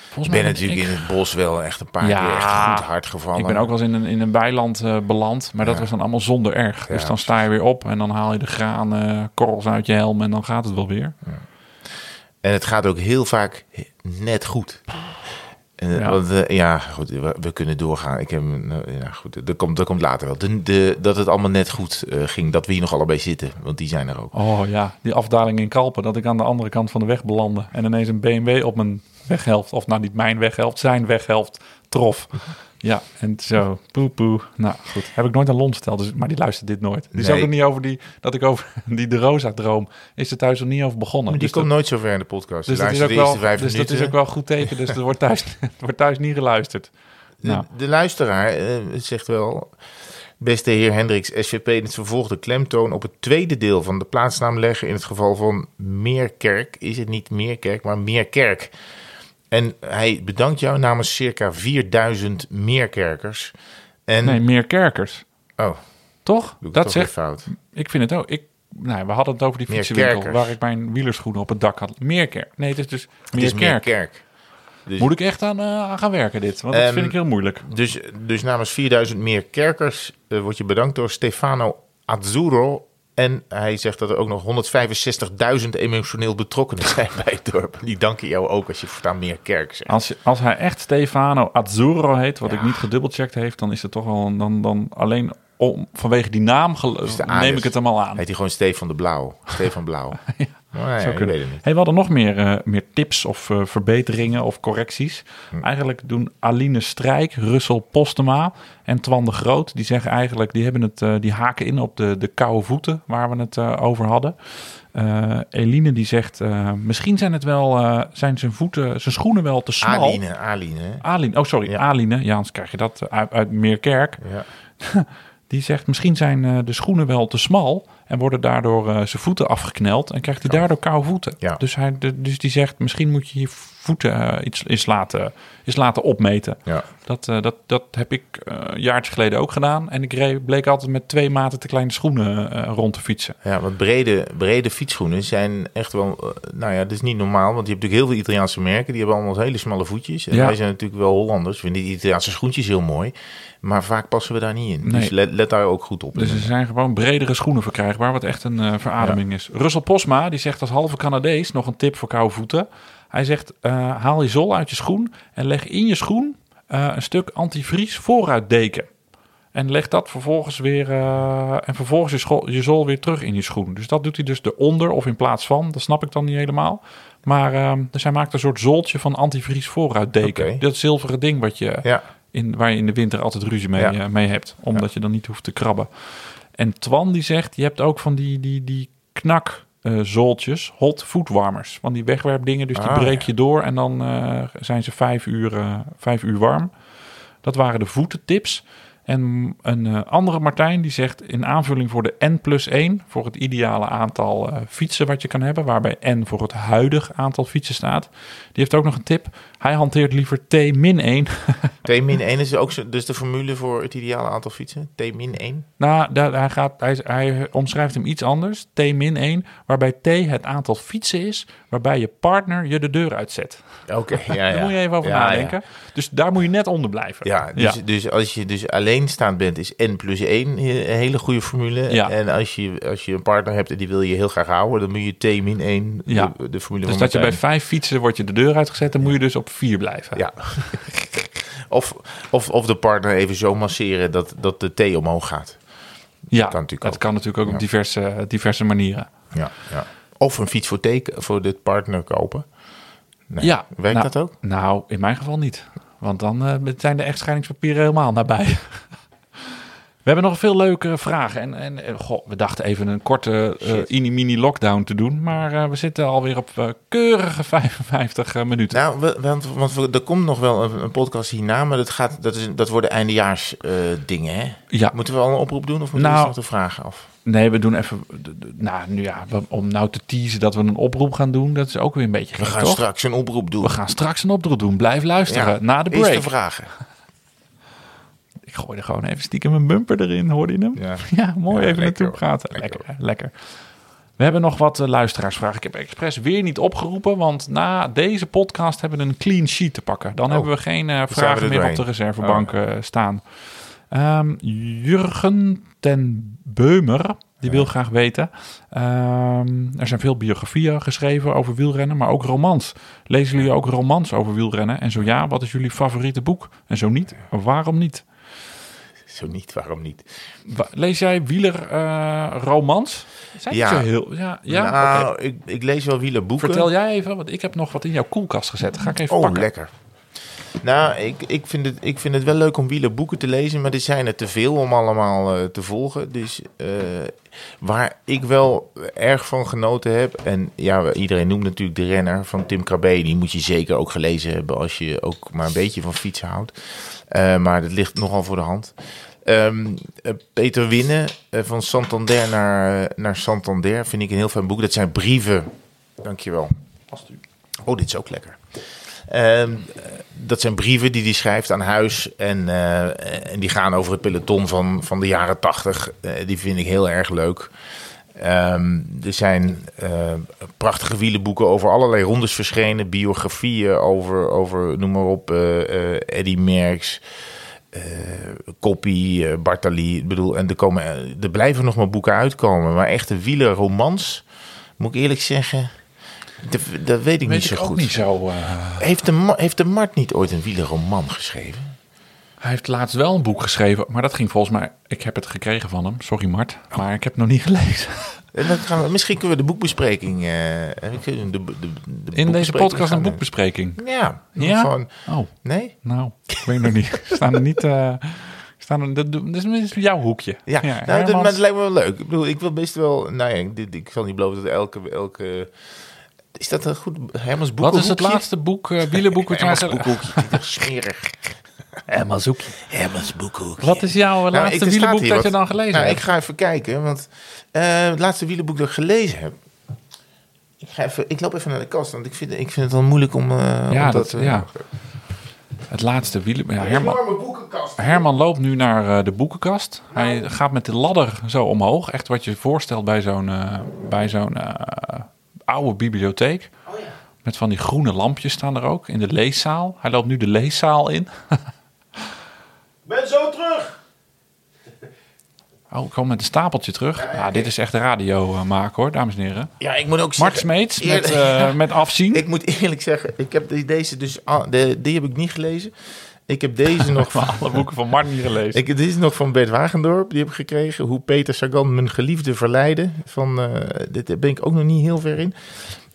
Volgens
Ik
mij
ben
ben
natuurlijk
ik-
in het bos wel echt een paar
Ja,
keer echt goed hard gevallen.
Ik ben ook wel eens in een, in een weiland eh, beland, maar dat was dan allemaal zonder erg. Dus dan sta je weer op en dan haal je de graan, korrels uit je helm en dan gaat het wel weer.
En het gaat ook heel vaak net goed. En,
Ja.
Want, eh, ja, goed, we, we kunnen doorgaan. Ik heb, eh, ja, goed, dat komt, dat komt later wel. De, de, dat het allemaal net goed eh, ging, dat we hier nog allebei zitten. Want die zijn er ook.
Oh ja, die afdaling in Kalpen, dat ik aan de andere kant van de weg belandde en ineens een BMW op mijn weghelft. Of nou niet mijn weghelft, zijn weghelft trof. Ja, en zo, poe poe. Nou goed, heb ik nooit aan Lon verteld, dus, maar die luistert dit nooit. Die is
Nee.
ook nog niet over die, dat ik over die De Rosa-droom, is er thuis nog niet over begonnen.
Maar die
Dus
komt
dat-
nooit zo ver in de podcast.
dus dat, is ook wel, dus dat is ook wel goed teken. Dus er wordt thuis, er wordt thuis niet geluisterd. Nou.
de luisteraar eh, zegt wel... Beste heer Hendricks, SVP in het vervolgde klemtoon op het tweede deel van de plaatsnaam leggen. In het geval van Meerkerk is het niet Meerkerk, maar Meerkerk. En hij bedankt jou namens circa 4000 Meerkerkers. En,
Nee, meer kerkers.
oh,
Toch?
doe ik
Dat
toch
zegt,
fout.
ik vind het ook. Ik, nou, we hadden het over die
Meer
fietsenwinkel
kerkers.
waar ik mijn wielerschoenen op het dak had. Meerkerk. Nee, het is dus Meerkerk.
Meerkerk. Dus,
Moet ik echt aan, eh, aan gaan werken dit? Want dat
Ehm,
vind ik heel moeilijk.
dus, dus namens 4000 Meerkerkers eh, word je bedankt door Stefano Azzurro. En hij zegt dat er ook nog 165.000 emotioneel betrokkenen zijn bij het dorp. Die danken jou ook als je voortaan Meerkerk zegt.
Als, als hij echt Stefano Azzurro heet, wat
Ja.
ik niet gedubbelcheckt heeft, dan is het toch wel een- dan, dan alleen om, vanwege die naam neem ik het hem al aan.
Heet hij gewoon Stefan de Blauw. Stefan Blauw. Maar ja,
Zou kunnen. Hey, we hadden nog meer, eh, meer tips of eh, verbeteringen of correcties.
Hm.
Eigenlijk doen Aline Strijk, Russell Postema en Twan de Groot. Die zeggen eigenlijk, die, hebben het, eh, die haken in op de, de koude voeten waar we het over hadden. Eline die zegt, misschien zijn het wel, zijn zijn voeten, zijn schoenen wel te smal.
Aline, Aline.
Aline, oh sorry,
Ja.
Aline. Ja, anders krijg je dat uit, uit Meerkerk.
Ja.
Die zegt, misschien zijn de schoenen wel te smal en worden daardoor eh, zijn voeten afgekneld en krijgt hij daardoor koude voeten.
Ja.
Dus, hij, de- dus die zegt, misschien moet je je voeten eh, iets eens laten, eens laten opmeten.
Ja.
Dat, eh, dat, dat heb ik een jaartje geleden ook gedaan. En ik reed, bleek altijd met twee maten te kleine schoenen rond te fietsen.
Ja, want brede, brede fietsschoenen zijn echt wel... nou ja, dat is niet normaal. Want je hebt natuurlijk heel veel Italiaanse merken. Die hebben allemaal hele smalle voetjes. En
Ja.
wij zijn natuurlijk wel Hollanders. We vinden die Italiaanse schoentjes heel mooi. Maar vaak passen we daar niet in.
Nee.
Dus let, let daar ook goed op.
Dus er zijn gewoon bredere schoenen verkrijgbaar, wat echt een eh, verademing is. Russell Posma, die zegt als halve Canadees nog een tip voor koude voeten. Hij zegt, eh, haal je zol uit je schoen en leg in je schoen eh, een stuk antivries vooruitdeken. En leg dat vervolgens weer, en vervolgens je, je zol weer terug in je schoen. Dus dat doet hij dus eronder of in plaats van. Dat snap ik dan niet helemaal. Maar ehm, dus hij maakt een soort zoltje van antivries vooruitdeken.
Oké.
Dat zilveren ding wat je,
Ja,
in, waar je in de winter altijd ruzie mee,
Ja.
mee hebt. Omdat je dan niet hoeft te krabben. En Twan die zegt, je hebt ook van die, die, die knak zooltjes, hot voetwarmers. Van die wegwerpdingen, dus die
Ah,
breek
ja.
je door en dan eh, zijn ze vijf uur, eh, vijf uur warm. Dat waren de voetentips. En een eh, andere Martijn die zegt in aanvulling voor de N plus 1, voor het ideale aantal eh, fietsen wat je kan hebben, waarbij N voor het huidig aantal fietsen staat. Die heeft ook nog een tip. Hij hanteert liever T min 1
T-1 is ook zo, dus de formule voor het ideale aantal fietsen. T-1.
Nou, daar, hij, gaat, hij, hij omschrijft hem iets anders. T-1, waarbij T het aantal fietsen is waarbij je partner je de deur uitzet.
Oké, ja, ja.
Daar moet je even over
Ja,
nadenken. Dus daar moet je net onder blijven.
Ja, dus, dus als je dus alleenstaand bent, is N plus 1 een hele goede formule.
Ja.
En als je, als je een partner hebt en die wil je heel graag houden, dan moet je T min 1,
Ja.
de, de formule
Dus dat je bij vijf fietsen wordt je de deur uitgezet, dan moet je dus op vier blijven.
Ja. of, of, of de partner even zo masseren dat, dat de T omhoog gaat.
ja
kan natuurlijk
dat
ook.
kan natuurlijk ook
Ja.
op diverse, diverse manieren.
Ja, ja. Of een fiets voor, teken, voor de partner kopen. Nee.
Ja,
Werkt
nou,
dat ook?
Nou, in mijn geval niet. Want dan eh, zijn de echtscheidingspapieren helemaal nabij. We hebben nog veel leuke vragen. En, en goh, we dachten even een korte
Shit.
mini lockdown te doen. Maar eh, we zitten alweer op eh, keurige 55 eh, minuten.
Nou, we- want, want we- er komt nog wel een, een podcast hierna, maar dat, gaat, dat, is, dat worden eindejaars dingen, hè?
ja,
Moeten we al een oproep doen of moeten
Nou,
we eerst nog de vragen af?
nee, we doen even... Nou, nu ja, we- om nou te teasen dat we een oproep gaan doen, dat is ook weer een beetje
We
gek,
gaan
toch?
straks een oproep doen.
We gaan straks een oproep doen. Blijf luisteren
Ja,
na de
Eerst
break.
de vragen.
Ik gooi er gewoon even stiekem een bumper erin, hoorde je hem?
Ja.
Ja, mooi
Ja,
even naartoe praten.
Lekker
Lekker, lekker. We hebben nog wat eh, luisteraarsvragen. Ik heb expres weer niet opgeroepen, want na deze podcast hebben we een clean sheet te pakken. Dan
Oh.
hebben we geen eh, vragen meer op de reservebank eh, staan. Ehm, Jurgen ten Beumer, die wil graag weten. ehm, er zijn veel biografieën geschreven over wielrennen, maar ook romans. Lezen jullie ook romans over wielrennen? En zo ja, wat is jullie favoriete boek? En zo niet, waarom niet?
Zo niet, waarom niet?
Lees jij wielerromans? Zijn
Ja.
ja. Zo heel, ja, ja?
nou, ik, ik lees wel wielerboeken.
Vertel jij even, want ik heb nog wat in jouw koelkast gezet. Ga ik even
Oh,
pakken.
lekker. Nou, ik, ik, vind het, ik vind het wel leuk om wielerboeken te lezen, maar er zijn er te veel om allemaal eh, te volgen. Dus eh, waar ik wel erg van genoten heb, en ja, iedereen noemt natuurlijk de renner van Tim Krabbe, die moet je zeker ook gelezen hebben als je ook maar een beetje van fietsen houdt. Eh, maar dat ligt nogal voor de hand. Ehm, eh, Peter Winnen, eh, van Santander naar, naar Santander, vind ik een heel fijn boek. Dat zijn brieven. Dankjewel. Oh, dit is ook lekker. Ehm, dat zijn brieven die hij schrijft aan huis. En, en die gaan over het peloton van, van de jaren tachtig. Eh, die vind ik heel erg leuk. Ehm, er zijn eh, prachtige wielenboeken over allerlei rondes verschenen. Biografieën over, over noem maar op, eh, eh, Eddy Merckx. Koppie, Bartali. Ik bedoel, en er, komen, er blijven nog maar boeken uitkomen. Maar echte wielerromans, moet ik eerlijk zeggen... Dat, dat weet ik
Weet
niet zo
ik
goed.
niet zo.
Heeft de, heeft de Mart niet ooit een wielerroman geschreven?
Hij heeft laatst wel een boek geschreven, maar dat ging volgens mij... Ik heb het gekregen van hem, sorry Mart, maar ik heb het nog niet gelezen.
En dan gaan we, misschien kunnen we de boekbespreking... eh, we de, de, de
In deze podcast een boekbespreking.
Ja,
Ja?
Gewoon,
Oh,
nee?
nou, ik weet nog niet. Staan er niet... eh staan er, dat, dat is- jouw hoekje.
Ja, nou, dat, maar lijkt me wel leuk. Ik bedoel, ik wil best wel... Nou ja, dit, ik zal niet beloven dat elke... elke is dat een goed... Hermans boek
Wat is het laatste boek, eh wielerboek wat jij
Hermans boekhoekje. Dit smerig.
Hermans hoekje.
Hermans boekhoekje.
Wat is jouw
Nou,
laatste
hier
dat
wat.
je dan gelezen
Nou,
hebt?
ik ga even kijken, want eh, het laatste wielerboek dat ik gelezen heb. Ik, ga even, ik loop even naar de kast, want ik vind, ik vind het wel moeilijk om, eh
Ja,
om
dat-
dat... eh,
ja. Het laatste wielerboek... Ja,
Een
Herman,
enorme boekenkast.
Herman loopt nu naar eh, de boekenkast. Hij gaat met de ladder zo omhoog. Echt wat je je voorstelt bij zo'n bij zo'n oude bibliotheek.
Oh ja.
Met van die groene lampjes staan er ook in de leeszaal. Hij loopt nu de leeszaal in.
Ben zo terug!
Oh, ik kom met een stapeltje terug. Ja, dit is echt radio eh, maken hoor, dames en heren.
Ja, ik moet ook
Mart
zeggen...
Smeets met, eh, met afzien.
Ik moet eerlijk zeggen, ik heb deze dus... ah, de, die heb ik niet gelezen. Ik heb deze nog van...
Alle boeken van Mart niet gelezen.
Ik, dit is nog van Bert Wagendorp, die heb ik gekregen. Hoe Peter Sagan mijn geliefde verleidde. Van, eh, dit ben ik ook nog niet heel ver in.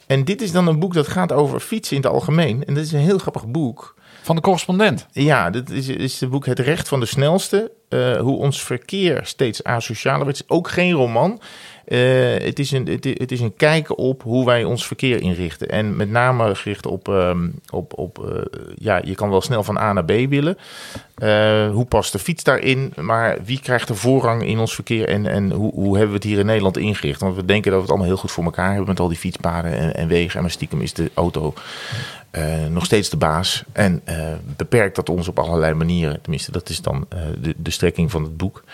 En dit is dan een boek dat gaat over fietsen in het algemeen. En dat is een heel grappig boek.
Van de correspondent.
Ja, dit is, is het boek Het Recht van de Snelste. Eh, hoe ons verkeer steeds asocialer wordt. Het is ook geen roman. Eh, het, is een, het, is een kijk op hoe wij ons verkeer inrichten. En met name gericht op, ehm, op, op eh, ja, je kan wel snel van A naar B willen. Eh, hoe past de fiets daarin? Maar wie krijgt de voorrang in ons verkeer? En, en hoe, hoe hebben we het hier in Nederland ingericht? Want we denken dat we het allemaal heel goed voor elkaar hebben met al die fietspaden en, en wegen. En stiekem is de auto nog steeds de baas. En beperkt dat ons op allerlei manieren. Tenminste, dat is dan de, de strekking van het boek.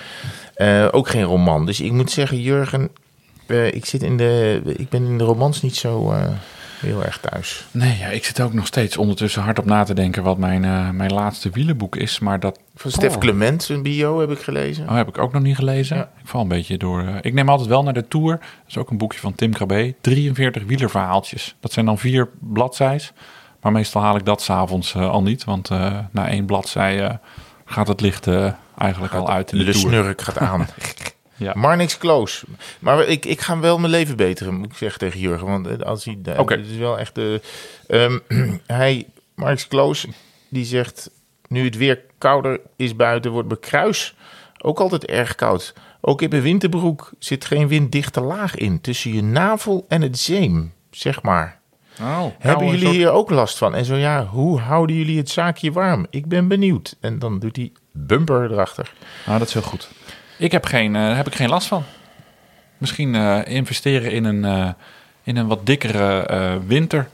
Ook geen roman. Dus ik moet zeggen, Jurgen, eh, ik, zit in de, ik ben in de romans niet zo eh, heel erg thuis.
Nee, ja, ik zit ook nog steeds ondertussen hard op na te denken wat mijn, eh, mijn laatste wielenboek is. Maar dat
Van Stef
Oh.
Clement, een bio heb ik gelezen.
Oh, heb ik ook nog niet gelezen.
Ja.
Ik val een beetje door. ik neem altijd wel naar de Tour. Dat is ook een boekje van Tim Krabbe. 43 wielerverhaaltjes. Dat zijn dan vier bladzijs. Maar meestal haal ik dat s'avonds avonds al niet. Want na één bladzij gaat het licht eigenlijk al uit in de,
de
Tour.
snurk gaat aan.
Ja.
Maar niks close. Maar ik, ik ga wel mijn leven beteren, moet ik zeggen tegen Jurgen. Want eh, als hij, eh,
Oké.
het is wel echt de. ehm, hij, Marx Kloos, die zegt: Nu het weer kouder is buiten, wordt bekruis ook altijd erg koud. Ook in mijn winterbroek zit geen winddichte laag in tussen je navel en het zeem, zeg maar.
Oh,
Hebben jullie
soort-
hier ook last van? En zo ja, hoe houden jullie het zaakje warm? Ik ben benieuwd. En dan doet hij bumper erachter.
Nou, dat is heel goed. Ik heb geen, eh, heb ik geen last van. Misschien eh, investeren in een, eh, in een wat dikkere winter.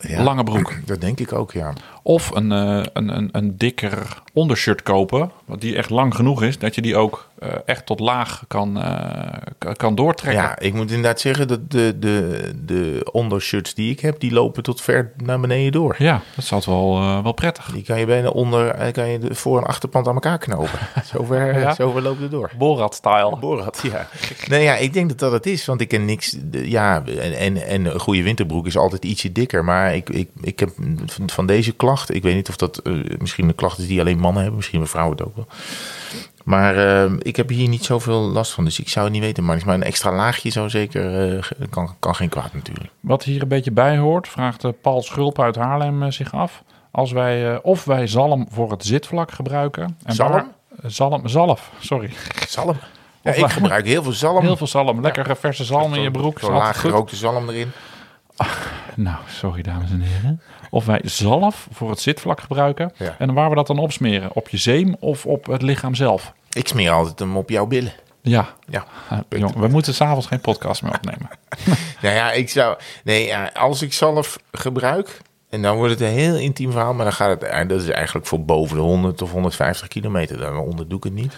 Ja.
Lange broek.
Dat denk ik ook, ja.
Of een, eh, een, een, een dikker ondershirt kopen. Wat die echt lang genoeg is. Dat je die ook eh, echt tot laag kan, eh, kan doortrekken.
Ja, ik moet inderdaad zeggen dat de, de, de ondershirts die ik heb, die lopen tot ver naar beneden door.
Ja, dat is altijd wel, eh, wel prettig.
Die kan je bijna onder, kan je de voor- en achterpand aan elkaar knopen. Zover,
Ja.
zover loopt het door.
Borat-style.
Borat, ja. Nee, ja, ik denk dat dat het is, want ik ken niks. de- Ja, en, en, en een goede winterbroek is altijd ietsje dikker. Maar ik, ik, ik heb van, van deze ik weet niet of dat eh, misschien een klacht is die alleen mannen hebben, misschien vrouwen het ook wel. Maar eh, ik heb hier niet zoveel last van, dus ik zou het niet weten. Maar, een extra laagje zou zeker, eh, kan, kan geen kwaad natuurlijk.
Wat hier een beetje bij hoort, vraagt Paul Schulp uit Haarlem zich af. Als wij, of wij zalm voor het zitvlak gebruiken. En
Zalm?
waar- zalm, zalf, sorry.
Zalm. Ja, ik gebruik heel veel zalm.
Heel veel zalm. Lekkere verse zalm in je broek.
Zo
is altijd
laag gerookte zalm erin.
Nou, sorry dames en heren. Of wij zalf voor het zitvlak gebruiken.
Ja.
En waar we dat dan opsmeren? Op je zeem of op het lichaam zelf?
Ik smeer altijd hem op jouw billen.
Ja,
Ja.
Jong, we moeten s'avonds geen podcast meer opnemen.
Nou ja, ik zou. Nee, als ik zalf gebruik. En dan wordt het een heel intiem verhaal. Maar dan gaat het. Dat is eigenlijk voor boven de 100 of 150 kilometer. Daaronder doe ik het niet.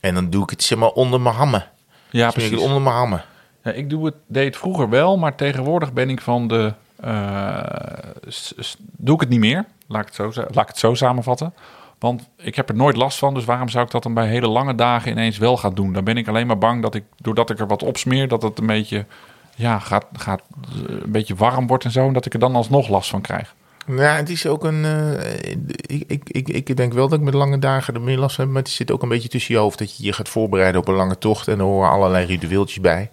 En dan doe ik het zeg maar onder mijn hammen.
Ja, precies.
onder mijn hammen.
Ja, ik doe het, deed het vroeger wel, maar tegenwoordig ben ik van de. Eh, doe ik het niet meer. Laat ik, het zo, laat het zo samenvatten. Want ik heb er nooit last van. Dus waarom zou ik dat dan bij hele lange dagen ineens wel gaan doen? Dan ben ik alleen maar bang dat ik, doordat ik er wat opsmeer, dat het een beetje, ja, gaat, gaat, eh, een beetje warm wordt en zo. En dat ik er dan alsnog last van krijg.
Nou, het is ook een. eh, ik, ik, ik, ik denk wel dat ik met lange dagen er meer last heb. Maar het zit ook een beetje tussen je hoofd. Dat je je gaat voorbereiden op een lange tocht. En er horen allerlei ritueeltjes bij.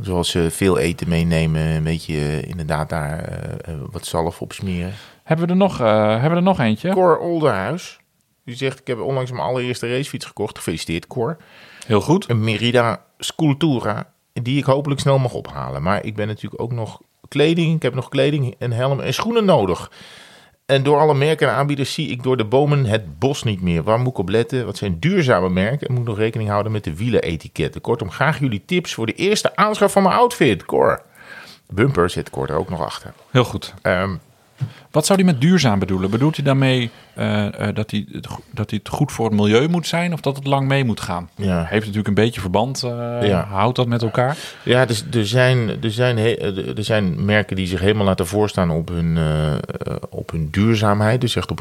Zoals eh, veel eten meenemen. Een beetje eh, inderdaad daar eh, wat zalf op smeren.
Hebben we er nog, hebben we er nog eentje?
Cor Olderhuis. Die zegt, ik heb onlangs mijn allereerste racefiets gekocht. Gefeliciteerd, Cor.
Heel goed.
Een Merida Sculptura. Die ik hopelijk snel mag ophalen. Maar ik ben natuurlijk ook nog kleding. Ik heb nog kleding, een helm en schoenen nodig. En door alle merken en aanbieders zie ik door de bomen het bos niet meer. Waar moet ik op letten? Wat zijn duurzame merken? En moet ik nog rekening houden met de wielenetiketten? Kortom, graag jullie tips voor de eerste aanschaf van mijn outfit, Cor. Bumper zit Cor er ook nog achter.
Heel goed.
Ehm,
Wat zou hij met duurzaam bedoelen? Bedoelt hij daarmee eh, eh, dat, hij dat hij het goed voor het milieu moet zijn of dat het lang mee moet gaan?
ja.
Heeft natuurlijk een beetje verband. eh,
Ja.
Houdt dat met elkaar?
Ja, dus er, zijn, er, zijn er zijn merken die zich helemaal laten voorstaan op hun, op hun duurzaamheid. Dus echt op,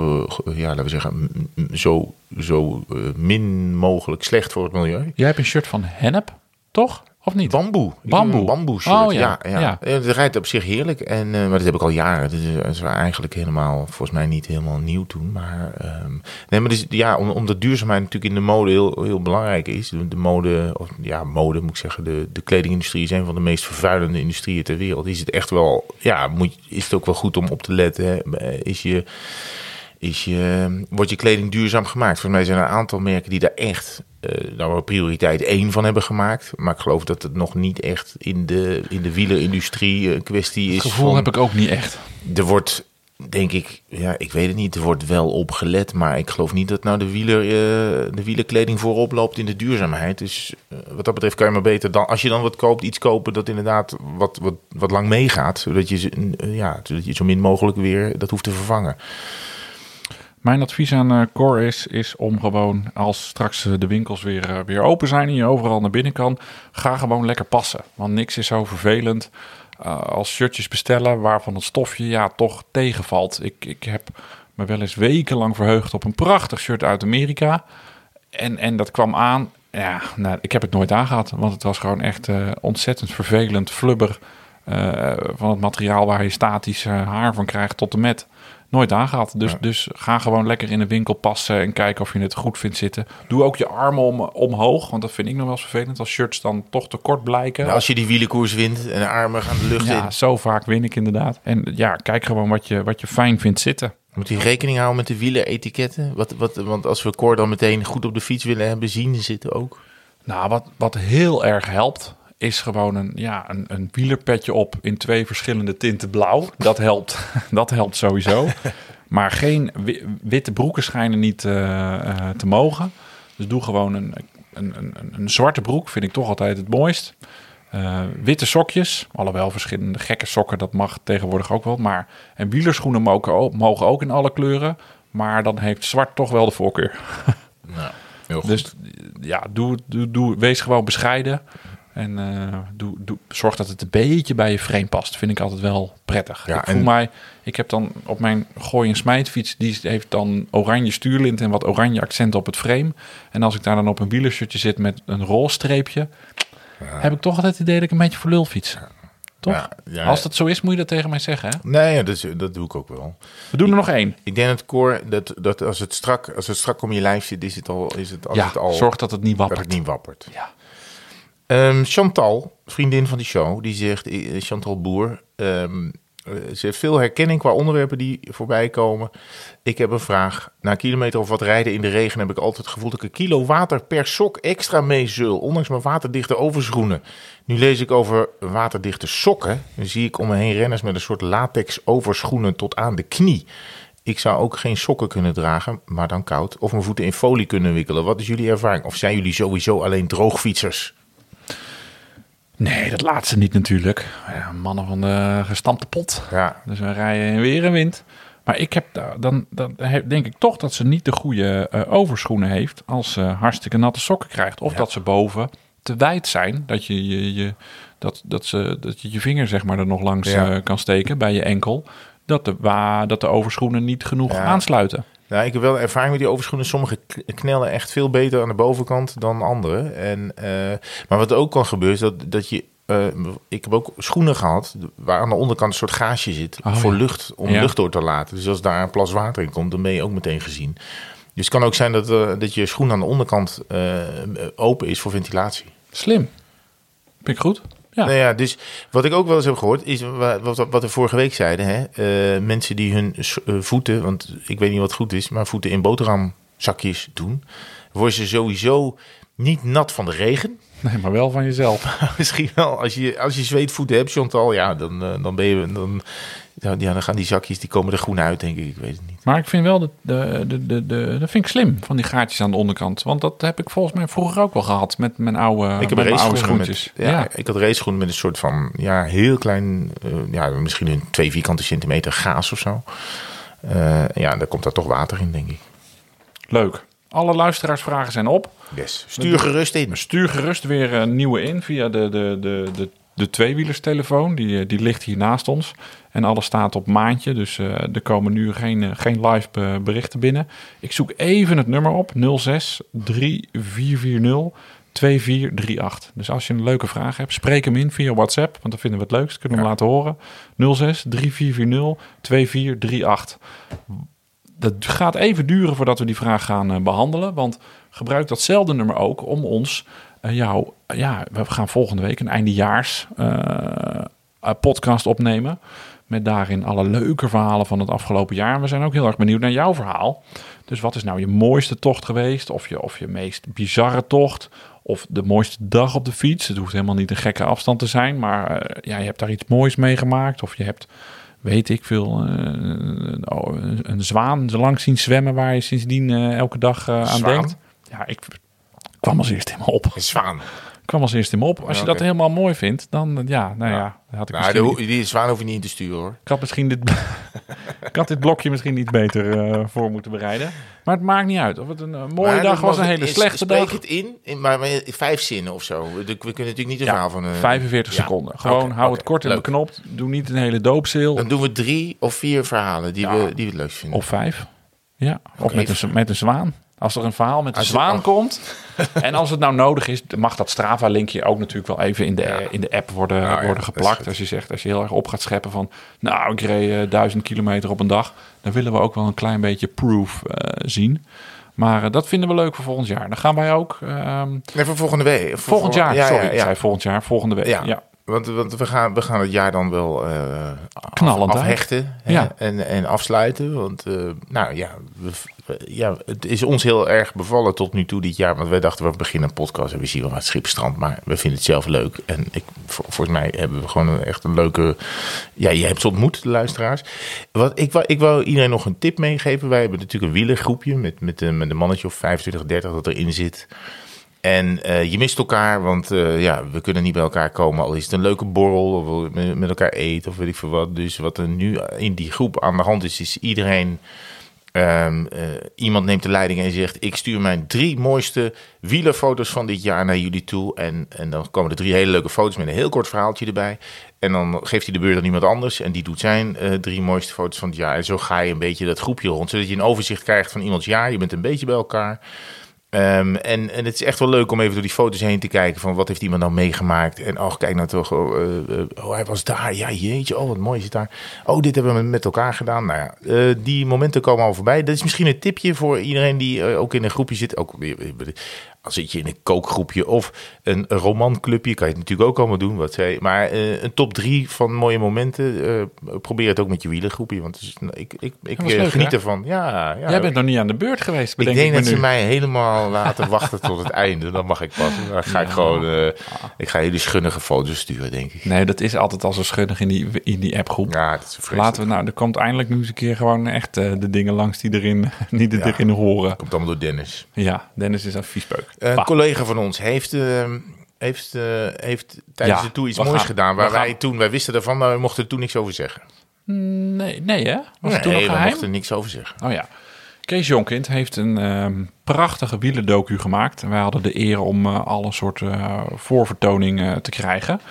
ja, laten we zeggen, zo, zo min mogelijk slecht voor het milieu.
Jij hebt een shirt van hennep, toch? Of niet?
Bamboe.
Bamboe.
Een bamboe shirt.
Oh, ja.
ja. Ja,
Ja.
Het rijdt op zich heerlijk. En, eh, maar dat heb ik al jaren. Dat is, dat is eigenlijk helemaal, volgens mij niet helemaal nieuw toen. Maar, ehm, nee, maar dus, ja, om- omdat duurzaamheid natuurlijk in de mode heel, heel belangrijk is. De, de mode, of ja, mode moet ik zeggen. De, de kledingindustrie is een van de meest vervuilende industrieën ter wereld. Is het echt wel, ja, moet, is het ook wel goed om op te letten. Hè? Eh, Is je is je, wordt je kleding duurzaam gemaakt. Volgens mij zijn er een aantal merken die daar echt eh nou, prioriteit één van hebben gemaakt. Maar ik geloof dat het nog niet echt in de, in de wielerindustrie een kwestie is.
Het gevoel
van-
heb ik ook niet echt.
Er wordt, denk ik, ja, ik weet het niet, er wordt wel op gelet. Maar ik geloof niet dat nou de, wieler, eh, de wielerkleding voorop loopt in de duurzaamheid. Dus eh, wat dat betreft kan je maar beter dan, als je dan wat koopt, iets kopen dat inderdaad wat, wat, wat lang meegaat. Zodat je, ze- eh, ja, zodat je zo min mogelijk weer dat hoeft te vervangen.
Mijn advies aan eh Cor is, is om gewoon, als straks eh, de winkels weer, eh, weer open zijn en je overal naar binnen kan, ga gewoon lekker passen. Want niks is zo vervelend als shirtjes bestellen waarvan het stofje ja toch tegenvalt. Ik, ik heb me wel eens wekenlang verheugd op een prachtig shirt uit Amerika. En, en dat kwam aan. Ja, nou, ik heb het nooit aangehad, want het was gewoon echt ontzettend vervelend, flubber. van het materiaal waar je statisch haar van krijgt tot en met. Nooit aangehad. Dus,
Ja.
dus ga gewoon lekker in de winkel passen en kijken of je het goed vindt zitten. Doe ook je armen om, omhoog, want dat vind ik nog wel eens vervelend als shirts dan toch te kort blijken.
Nou, als je die wielenkoers wint en de armen gaan de lucht in.
ja, zo vaak win ik inderdaad. En ja, kijk gewoon wat je, wat je fijn vindt zitten.
Moet je rekening houden met de wieleretiketten? Wat, wat, want als we Cor dan meteen goed op de fiets willen hebben, zien zitten ook.
Nou, wat, wat heel erg helpt, is gewoon een, ja, een, een wielerpetje op in twee verschillende tinten blauw. Dat helpt, dat helpt sowieso. Maar geen wi- witte broeken schijnen niet eh, eh, te mogen. Dus doe gewoon een, een, een, een zwarte broek, vind ik toch altijd het mooist. Eh, witte sokjes, alhoewel verschillende gekke sokken, dat mag tegenwoordig ook wel. Maar, en wielerschoenen mogen ook, mogen ook in alle kleuren. Maar dan heeft zwart toch wel de voorkeur.
Nou, heel goed.
Dus ja, doe, doe, doe, wees gewoon bescheiden. En eh, doe, doe, zorg dat het een beetje bij je frame past. Vind ik altijd wel prettig.
Ja,
ik voel
en-
mij, ik heb dan op mijn gooi- en smijtfiets, die heeft dan oranje stuurlint en wat oranje accenten op het frame. En als ik daar dan op een wielershirtje zit met een roze streepje, heb ik toch altijd het idee dat ik een beetje voor lul fiets. Toch?
Ja.
Als dat zo is, moet je dat tegen mij zeggen. Hè?
Nee, dat, is- dat doe ik ook wel.
We doen er nog één.
Ik denk dat Cor, dat, dat als, het strak, als het strak om je lijf zit, is het al, is het, als het al
zorg dat het niet
dat
wappert.
het niet wappert.
Ja.
Ehm, Chantal, vriendin van die show, die zegt, eh, Chantal Boer, ehm, eh, ze heeft veel herkenning qua onderwerpen die voorbij komen. Ik heb een vraag. Na een kilometer of wat rijden in de regen heb ik altijd het gevoel dat ik een kilo water per sok extra mee zul, ondanks mijn waterdichte overschoenen. Nu lees ik over waterdichte sokken. Dan zie ik om me heen renners met een soort latex overschoenen tot aan de knie. Ik zou ook geen sokken kunnen dragen, maar dan koud. Of mijn voeten in folie kunnen wikkelen. Wat is jullie ervaring? Of zijn jullie sowieso alleen droogfietsers?
Nee, dat laatste niet natuurlijk. Ja, mannen van de gestampte pot.
Ja,
Dus we rijden in weer en wind. Maar ik heb dan, dan denk ik toch dat ze niet de goede eh, overschoenen heeft als ze hartstikke natte sokken krijgt. Of
Ja.
dat ze boven te wijd zijn, dat je je, je, dat, dat ze, dat je je vinger zeg maar er nog langs
Ja.
eh, kan steken bij je enkel. Dat de, wa, dat de overschoenen niet genoeg
Ja.
aansluiten.
Nou, ik heb wel ervaring met die overschoenen. Sommige knellen echt veel beter aan de bovenkant dan andere. En, eh, maar wat ook kan gebeuren is dat, dat je... eh, ik heb ook schoenen gehad waar aan de onderkant een soort gaasje zit
Oh,
voor
ja.
lucht, om
Ja.
lucht door te laten. Dus als daar een plas water in komt, dan ben je ook meteen gezien. Dus het kan ook zijn dat, eh, dat je schoen aan de onderkant open is voor ventilatie.
Slim. Vind ik goed? Ja.
Nou ja, dus wat ik ook wel eens heb gehoord, is wa- wat, wat we vorige week zeiden. Hè? Eh, mensen die hun eh, voeten, want ik weet niet wat goed is, maar voeten in boterhamzakjes doen. Worden ze sowieso niet nat van de regen.
Nee, maar wel van jezelf.
Misschien wel, als je, als je zweetvoeten hebt, Chantal, ja, dan, eh, dan ben je... Dan, ja, dan gaan die zakjes, die komen er groen uit, denk ik. Ik weet het niet.
Maar ik vind wel, de, de, de, de, de, dat vind ik slim, van die gaatjes aan de onderkant. Want dat heb ik volgens mij vroeger ook wel gehad met mijn oude,
ik heb
mijn oude schoentjes.
met, ja, ik had raceschoenen met een soort van, ja, heel klein, eh, ja, misschien een twee vierkante centimeter gaas of zo. Eh, ja, daar komt daar toch water in, denk ik.
Leuk. Alle luisteraarsvragen zijn op.
Yes. Stuur gerust in.
Stuur gerust weer een nieuwe in via de, de, de, de, de tweewielerstelefoon. Die, eh, die ligt hier naast ons. En alles staat op maandje. Dus eh, er komen nu geen, eh, geen live be- berichten binnen. Ik zoek even het nummer op. 06 3440 2438. Dus als je een leuke vraag hebt, spreek hem in via WhatsApp. Want dan vinden we het leukst. Kunnen we hem laten horen. 06 3440 2438 dat gaat even duren voordat we die vraag gaan eh, behandelen. Want gebruik datzelfde nummer ook om ons jou... Ja, we gaan volgende week een eindejaars eh, eh, podcast opnemen. Met daarin alle leuke verhalen van het afgelopen jaar. We zijn ook heel erg benieuwd naar jouw verhaal. Dus wat is nou je mooiste tocht geweest? Of je, of je meest bizarre tocht? Of de mooiste dag op de fiets? Het hoeft helemaal niet een gekke afstand te zijn. Maar eh, ja, je hebt daar iets moois meegemaakt. Of je hebt weet ik veel, eh, oh, een, een zwaan zo lang zien zwemmen waar je sindsdien eh, elke dag eh, aan
Zwaan?
denkt. Ja, ik kwam als eerste in me op.
Een zwaan.
kwam als eerste in me op. Als je dat helemaal mooi vindt, dan eh, ja, nou ja, had ik
Nou,
misschien,
de, die zwaan hoef je niet in te sturen hoor.
ik had misschien dit, ik had dit blokje misschien niet beter eh, voor moeten bereiden. Maar het maakt niet uit. Of het een eh, mooie
Maar
dag was, een hele slechte
spreek
dag.
het in, in maar maar in vijf zinnen of zo. We, we kunnen natuurlijk niet een verhaal van... eh,
45
ja.
seconden. Gewoon hou het kort en beknopt. Doe niet een hele doopseel.
Dan doen we drie of vier verhalen die, we, die we het leuk vinden.
Of vijf. Ja, of met, een, met een zwaan. Als er een verhaal met
Als het-
zwaan
oh.
komt. en als het nou nodig is, mag dat Strava-linkje ook natuurlijk wel even in de,
Ja.
in de app worden,
ja,
worden geplakt. Als je zegt, als je heel erg op gaat scheppen van. Nou, ik reed eh, duizend kilometer op een dag. Dan willen we ook wel een klein beetje proof eh, zien. Maar eh, dat vinden we leuk voor volgend jaar. Dan gaan wij ook. ehm,
Nee, voor volgende week. Voor
volgend
vol-
jaar,
Ja,
sorry. Ik zei volgend jaar, volgende week.
Ja. Want, want we, gaan, we gaan het jaar dan wel eh,
Knallend
afhechten hè,
Ja.
en, en afsluiten. Want eh, nou ja, we, ja, het is ons heel erg bevallen tot nu toe dit jaar. Want wij dachten, we beginnen een podcast en we zien wel wat schipstrand. Maar we vinden het zelf leuk. En ik, vol- volgens mij hebben we gewoon een, echt een leuke... Ja, je hebt ze ontmoet, de luisteraars. Wat, ik, wou, ik wou iedereen nog een tip meegeven. Wij hebben natuurlijk een wielergroepje met, met, een- met een mannetje of 25, 30 dat erin zit. En eh, je mist elkaar, want eh, ja, we kunnen niet bij elkaar komen. Al is het een leuke borrel, of met, elkaar eten, of weet ik veel wat. Dus wat er nu in die groep aan de hand is, is iedereen... ehm, eh, iemand neemt de leiding en zegt... ik stuur mijn drie mooiste wielerfoto's van dit jaar naar jullie toe. En, en dan komen er drie hele leuke foto's met een heel kort verhaaltje erbij. En dan geeft hij de beurt aan iemand anders. En die doet zijn drie mooiste foto's van het jaar. En zo ga je een beetje dat groepje rond. Zodat je een overzicht krijgt van iemands jaar. Je bent een beetje bij elkaar. Ehm, en, en het is echt wel leuk om even door die foto's heen te kijken van wat heeft iemand nou meegemaakt. En oh, kijk nou toch, oh, eh, eh, oh, hij was daar, ja jeetje, oh wat mooi het daar. Oh, dit hebben we met elkaar gedaan. Nou ja, eh, die momenten komen al voorbij. Dat is misschien een tipje voor iedereen die ook in een groepje zit. Ook, zit je in een kookgroepje of een romanclubje, kan je het natuurlijk ook allemaal doen. Wat zij, maar eh, een top drie van mooie momenten, eh, probeer het ook met je wielengroepje. Want is, nou, ik, ik, ik eh,
leuk,
geniet
hè?
ervan. Ja, ja,
Jij bent nog niet aan de beurt geweest,
ik denk
ik,
dat ze mij helemaal laten wachten tot het einde. Dan mag ik pas. Dan ga ik gewoon. ik ga hele schunnige foto's sturen, denk ik.
Nee, dat is altijd al zo schunnig in die, in die appgroep.
Ja, dat is.
Laten we nou, er komt eindelijk nu eens een keer gewoon echt de dingen langs die erin, er
Ja.
erin horen.
Komt allemaal door Dennis.
Ja, Dennis is een viespeuk.
Een collega van ons heeft, eh, heeft, eh, heeft tijdens
Ja,
de tour iets moois
gaan-
gedaan. Waar
gaan-
wij toen, wij wisten ervan, maar we mochten er toen niks over zeggen.
Nee, nee hè? Was toen
nee, we mochten er niks over zeggen.
Oh ja. Kees Jonkind heeft een ehm, prachtige wielendocu gemaakt. En wij hadden de eer om eh, alle soorten eh, voorvertoningen te krijgen.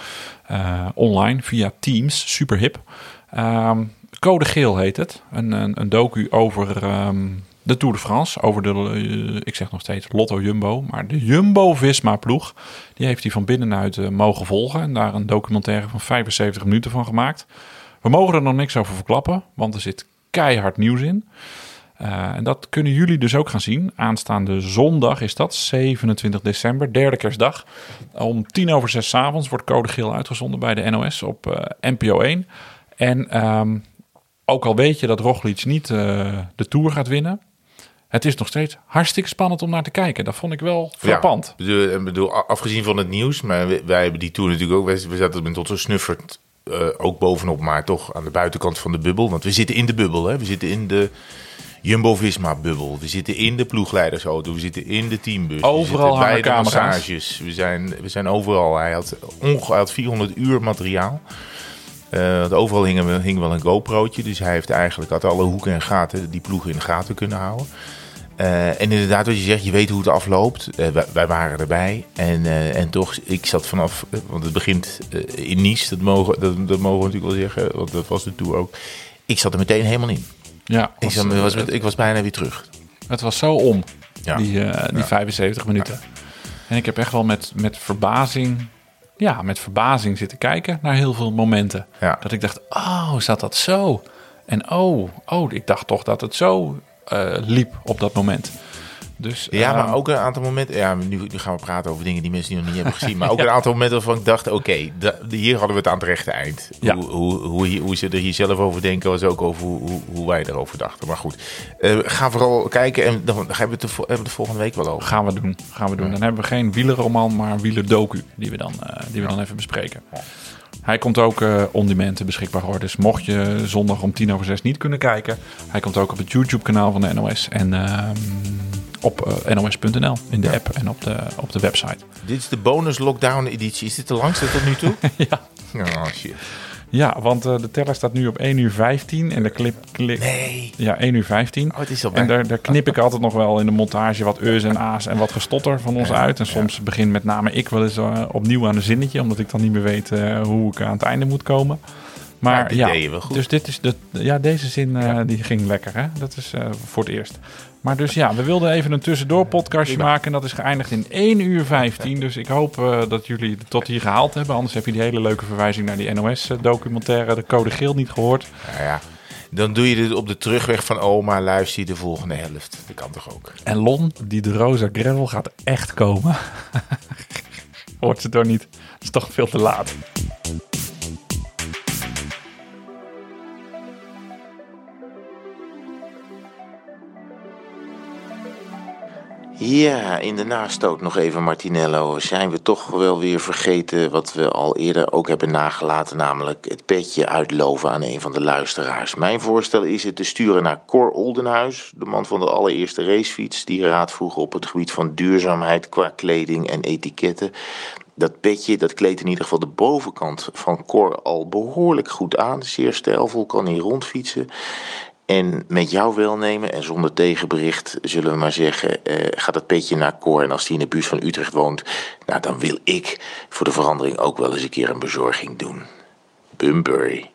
Online via Teams, super hip. Ehm, Code Geel heet het. Een, een, een docu over ehm, de Tour de France. Over de, eh, ik zeg nog steeds Lotto Jumbo. Maar de Jumbo-Visma ploeg. Die heeft hij van binnenuit eh, mogen volgen. En daar een documentaire van 75 minuten van gemaakt. We mogen er nog niks over verklappen. Want er zit keihard nieuws in. Uh, en dat kunnen jullie dus ook gaan zien. Aanstaande zondag is dat, 27 december, derde kerstdag. Om tien over zes avonds wordt Code Geel uitgezonden bij de NOS op NPO 1. En um, ook al weet je dat Roglic niet de Tour gaat winnen... Het is nog steeds hartstikke spannend om naar te kijken. Dat vond ik wel frappant.
Ja, bedoel, bedoel, afgezien van het nieuws, maar wij, wij hebben die Tour natuurlijk ook... We zaten met tot zo snuffert uh, ook bovenop, maar toch aan de buitenkant van de bubbel. Want we zitten in de bubbel, hè. We zitten in de Jumbo-Visma-bubbel. We zitten in de ploegleidersauto. We zitten in de teambus.
Overal
bij de massages. We zijn, we zijn overal. Hij had, onge, hij had 400 uur materiaal. Uh, overal hing, hing wel een GoPro'tje. Dus hij heeft eigenlijk had alle hoeken en gaten die ploegen in de gaten kunnen houden. Uh, en inderdaad, wat je zegt, je weet hoe het afloopt. Uh, wij, wij, waren erbij. En, uh, en toch, ik zat vanaf, want het begint in Nice, dat mogen, dat, dat mogen we natuurlijk wel zeggen, want dat was de tour ook. Ik zat er meteen helemaal in.
Ja,
ik, zat, was, ik was bijna weer terug.
Het was zo om, ja. die, die ja. 75 minuten. Ja. En ik heb echt wel met, met verbazing, ja, met verbazing zitten kijken naar heel veel momenten. Dat ik dacht, oh, zat dat zo? En oh, oh, ik dacht toch dat het zo liep op dat moment. Dus,
ja,
uh,
maar ook een aantal momenten. Ja, nu, nu, gaan we praten over dingen die mensen nog niet hebben gezien. Maar ook ja. een aantal momenten waarvan ik dacht: oké, okay, hier hadden we het aan het rechte eind. Ja. Hoe, hoe, hoe, hoe, ze er hier zelf over denken, was ook over hoe, hoe wij erover dachten. Maar goed, uh, ga vooral kijken en dan hebben we, het de, hebben we het de volgende week wel over.
Gaan we doen. Gaan we doen. Dan hebben we geen wielerroman, maar wielerdocu die we dan, uh, die we dan even bespreken. Hij komt ook uh, on demand beschikbaar worden. Dus mocht je zondag om tien over zes niet kunnen kijken, hij komt ook op het YouTube-kanaal van de NOS en uh, op uh, nos.nl in de ja. app en op de, op de website.
Dit is de bonus lockdown editie. Is dit de langste tot nu toe?
ja.
Oh shit.
Ja, want uh, de teller staat nu op 1 uur 15 en de clip... clip
nee.
Ja, 1 uur 15.
Oh, het is al
en daar, daar knip ik altijd nog wel in de montage wat eus en a's en wat gestotter van ons ja, uit. En soms ja. begint met name ik wel eens uh, opnieuw aan een zinnetje, omdat ik dan niet meer weet uh, hoe ik aan het einde moet komen. Maar ja,
ja
dus dit is de, ja, deze zin die ging lekker, hè? Dat is voor het eerst. Maar dus ja, we wilden even een tussendoor podcastje maken en dat is geëindigd in 1 uur 15. Dus ik hoop uh, dat jullie het tot hier gehaald hebben. Anders heb je die hele leuke verwijzing naar die NOS-documentaire, de code geel, niet gehoord.
Ja, ja. Dan doe je dit op de terugweg van oma, luister je de volgende helft. Dat kan toch ook.
En Lon, die de Rosa Gravel gaat echt komen. Hoort ze door niet. Het is toch veel te laat.
Ja, in de nastoot nog even, Martinello. Zijn we toch wel weer vergeten wat we al eerder ook hebben nagelaten, namelijk het petje uitloven aan een van de luisteraars. Mijn voorstel is het te sturen naar Cor Oldenhuis, de man van de allereerste racefiets, die raad vroeg op het gebied van duurzaamheid qua kleding en etiketten. Dat petje, dat kleedt in ieder geval de bovenkant van Cor al behoorlijk goed aan. Zeer stijlvol, kan hij rondfietsen. En met jouw welnemen en zonder tegenbericht, zullen we maar zeggen, eh, gaat het petje naar Cor. En als hij in de buurt van Utrecht woont, nou dan wil ik voor de verandering ook wel eens een keer een bezorging doen. Bumbury.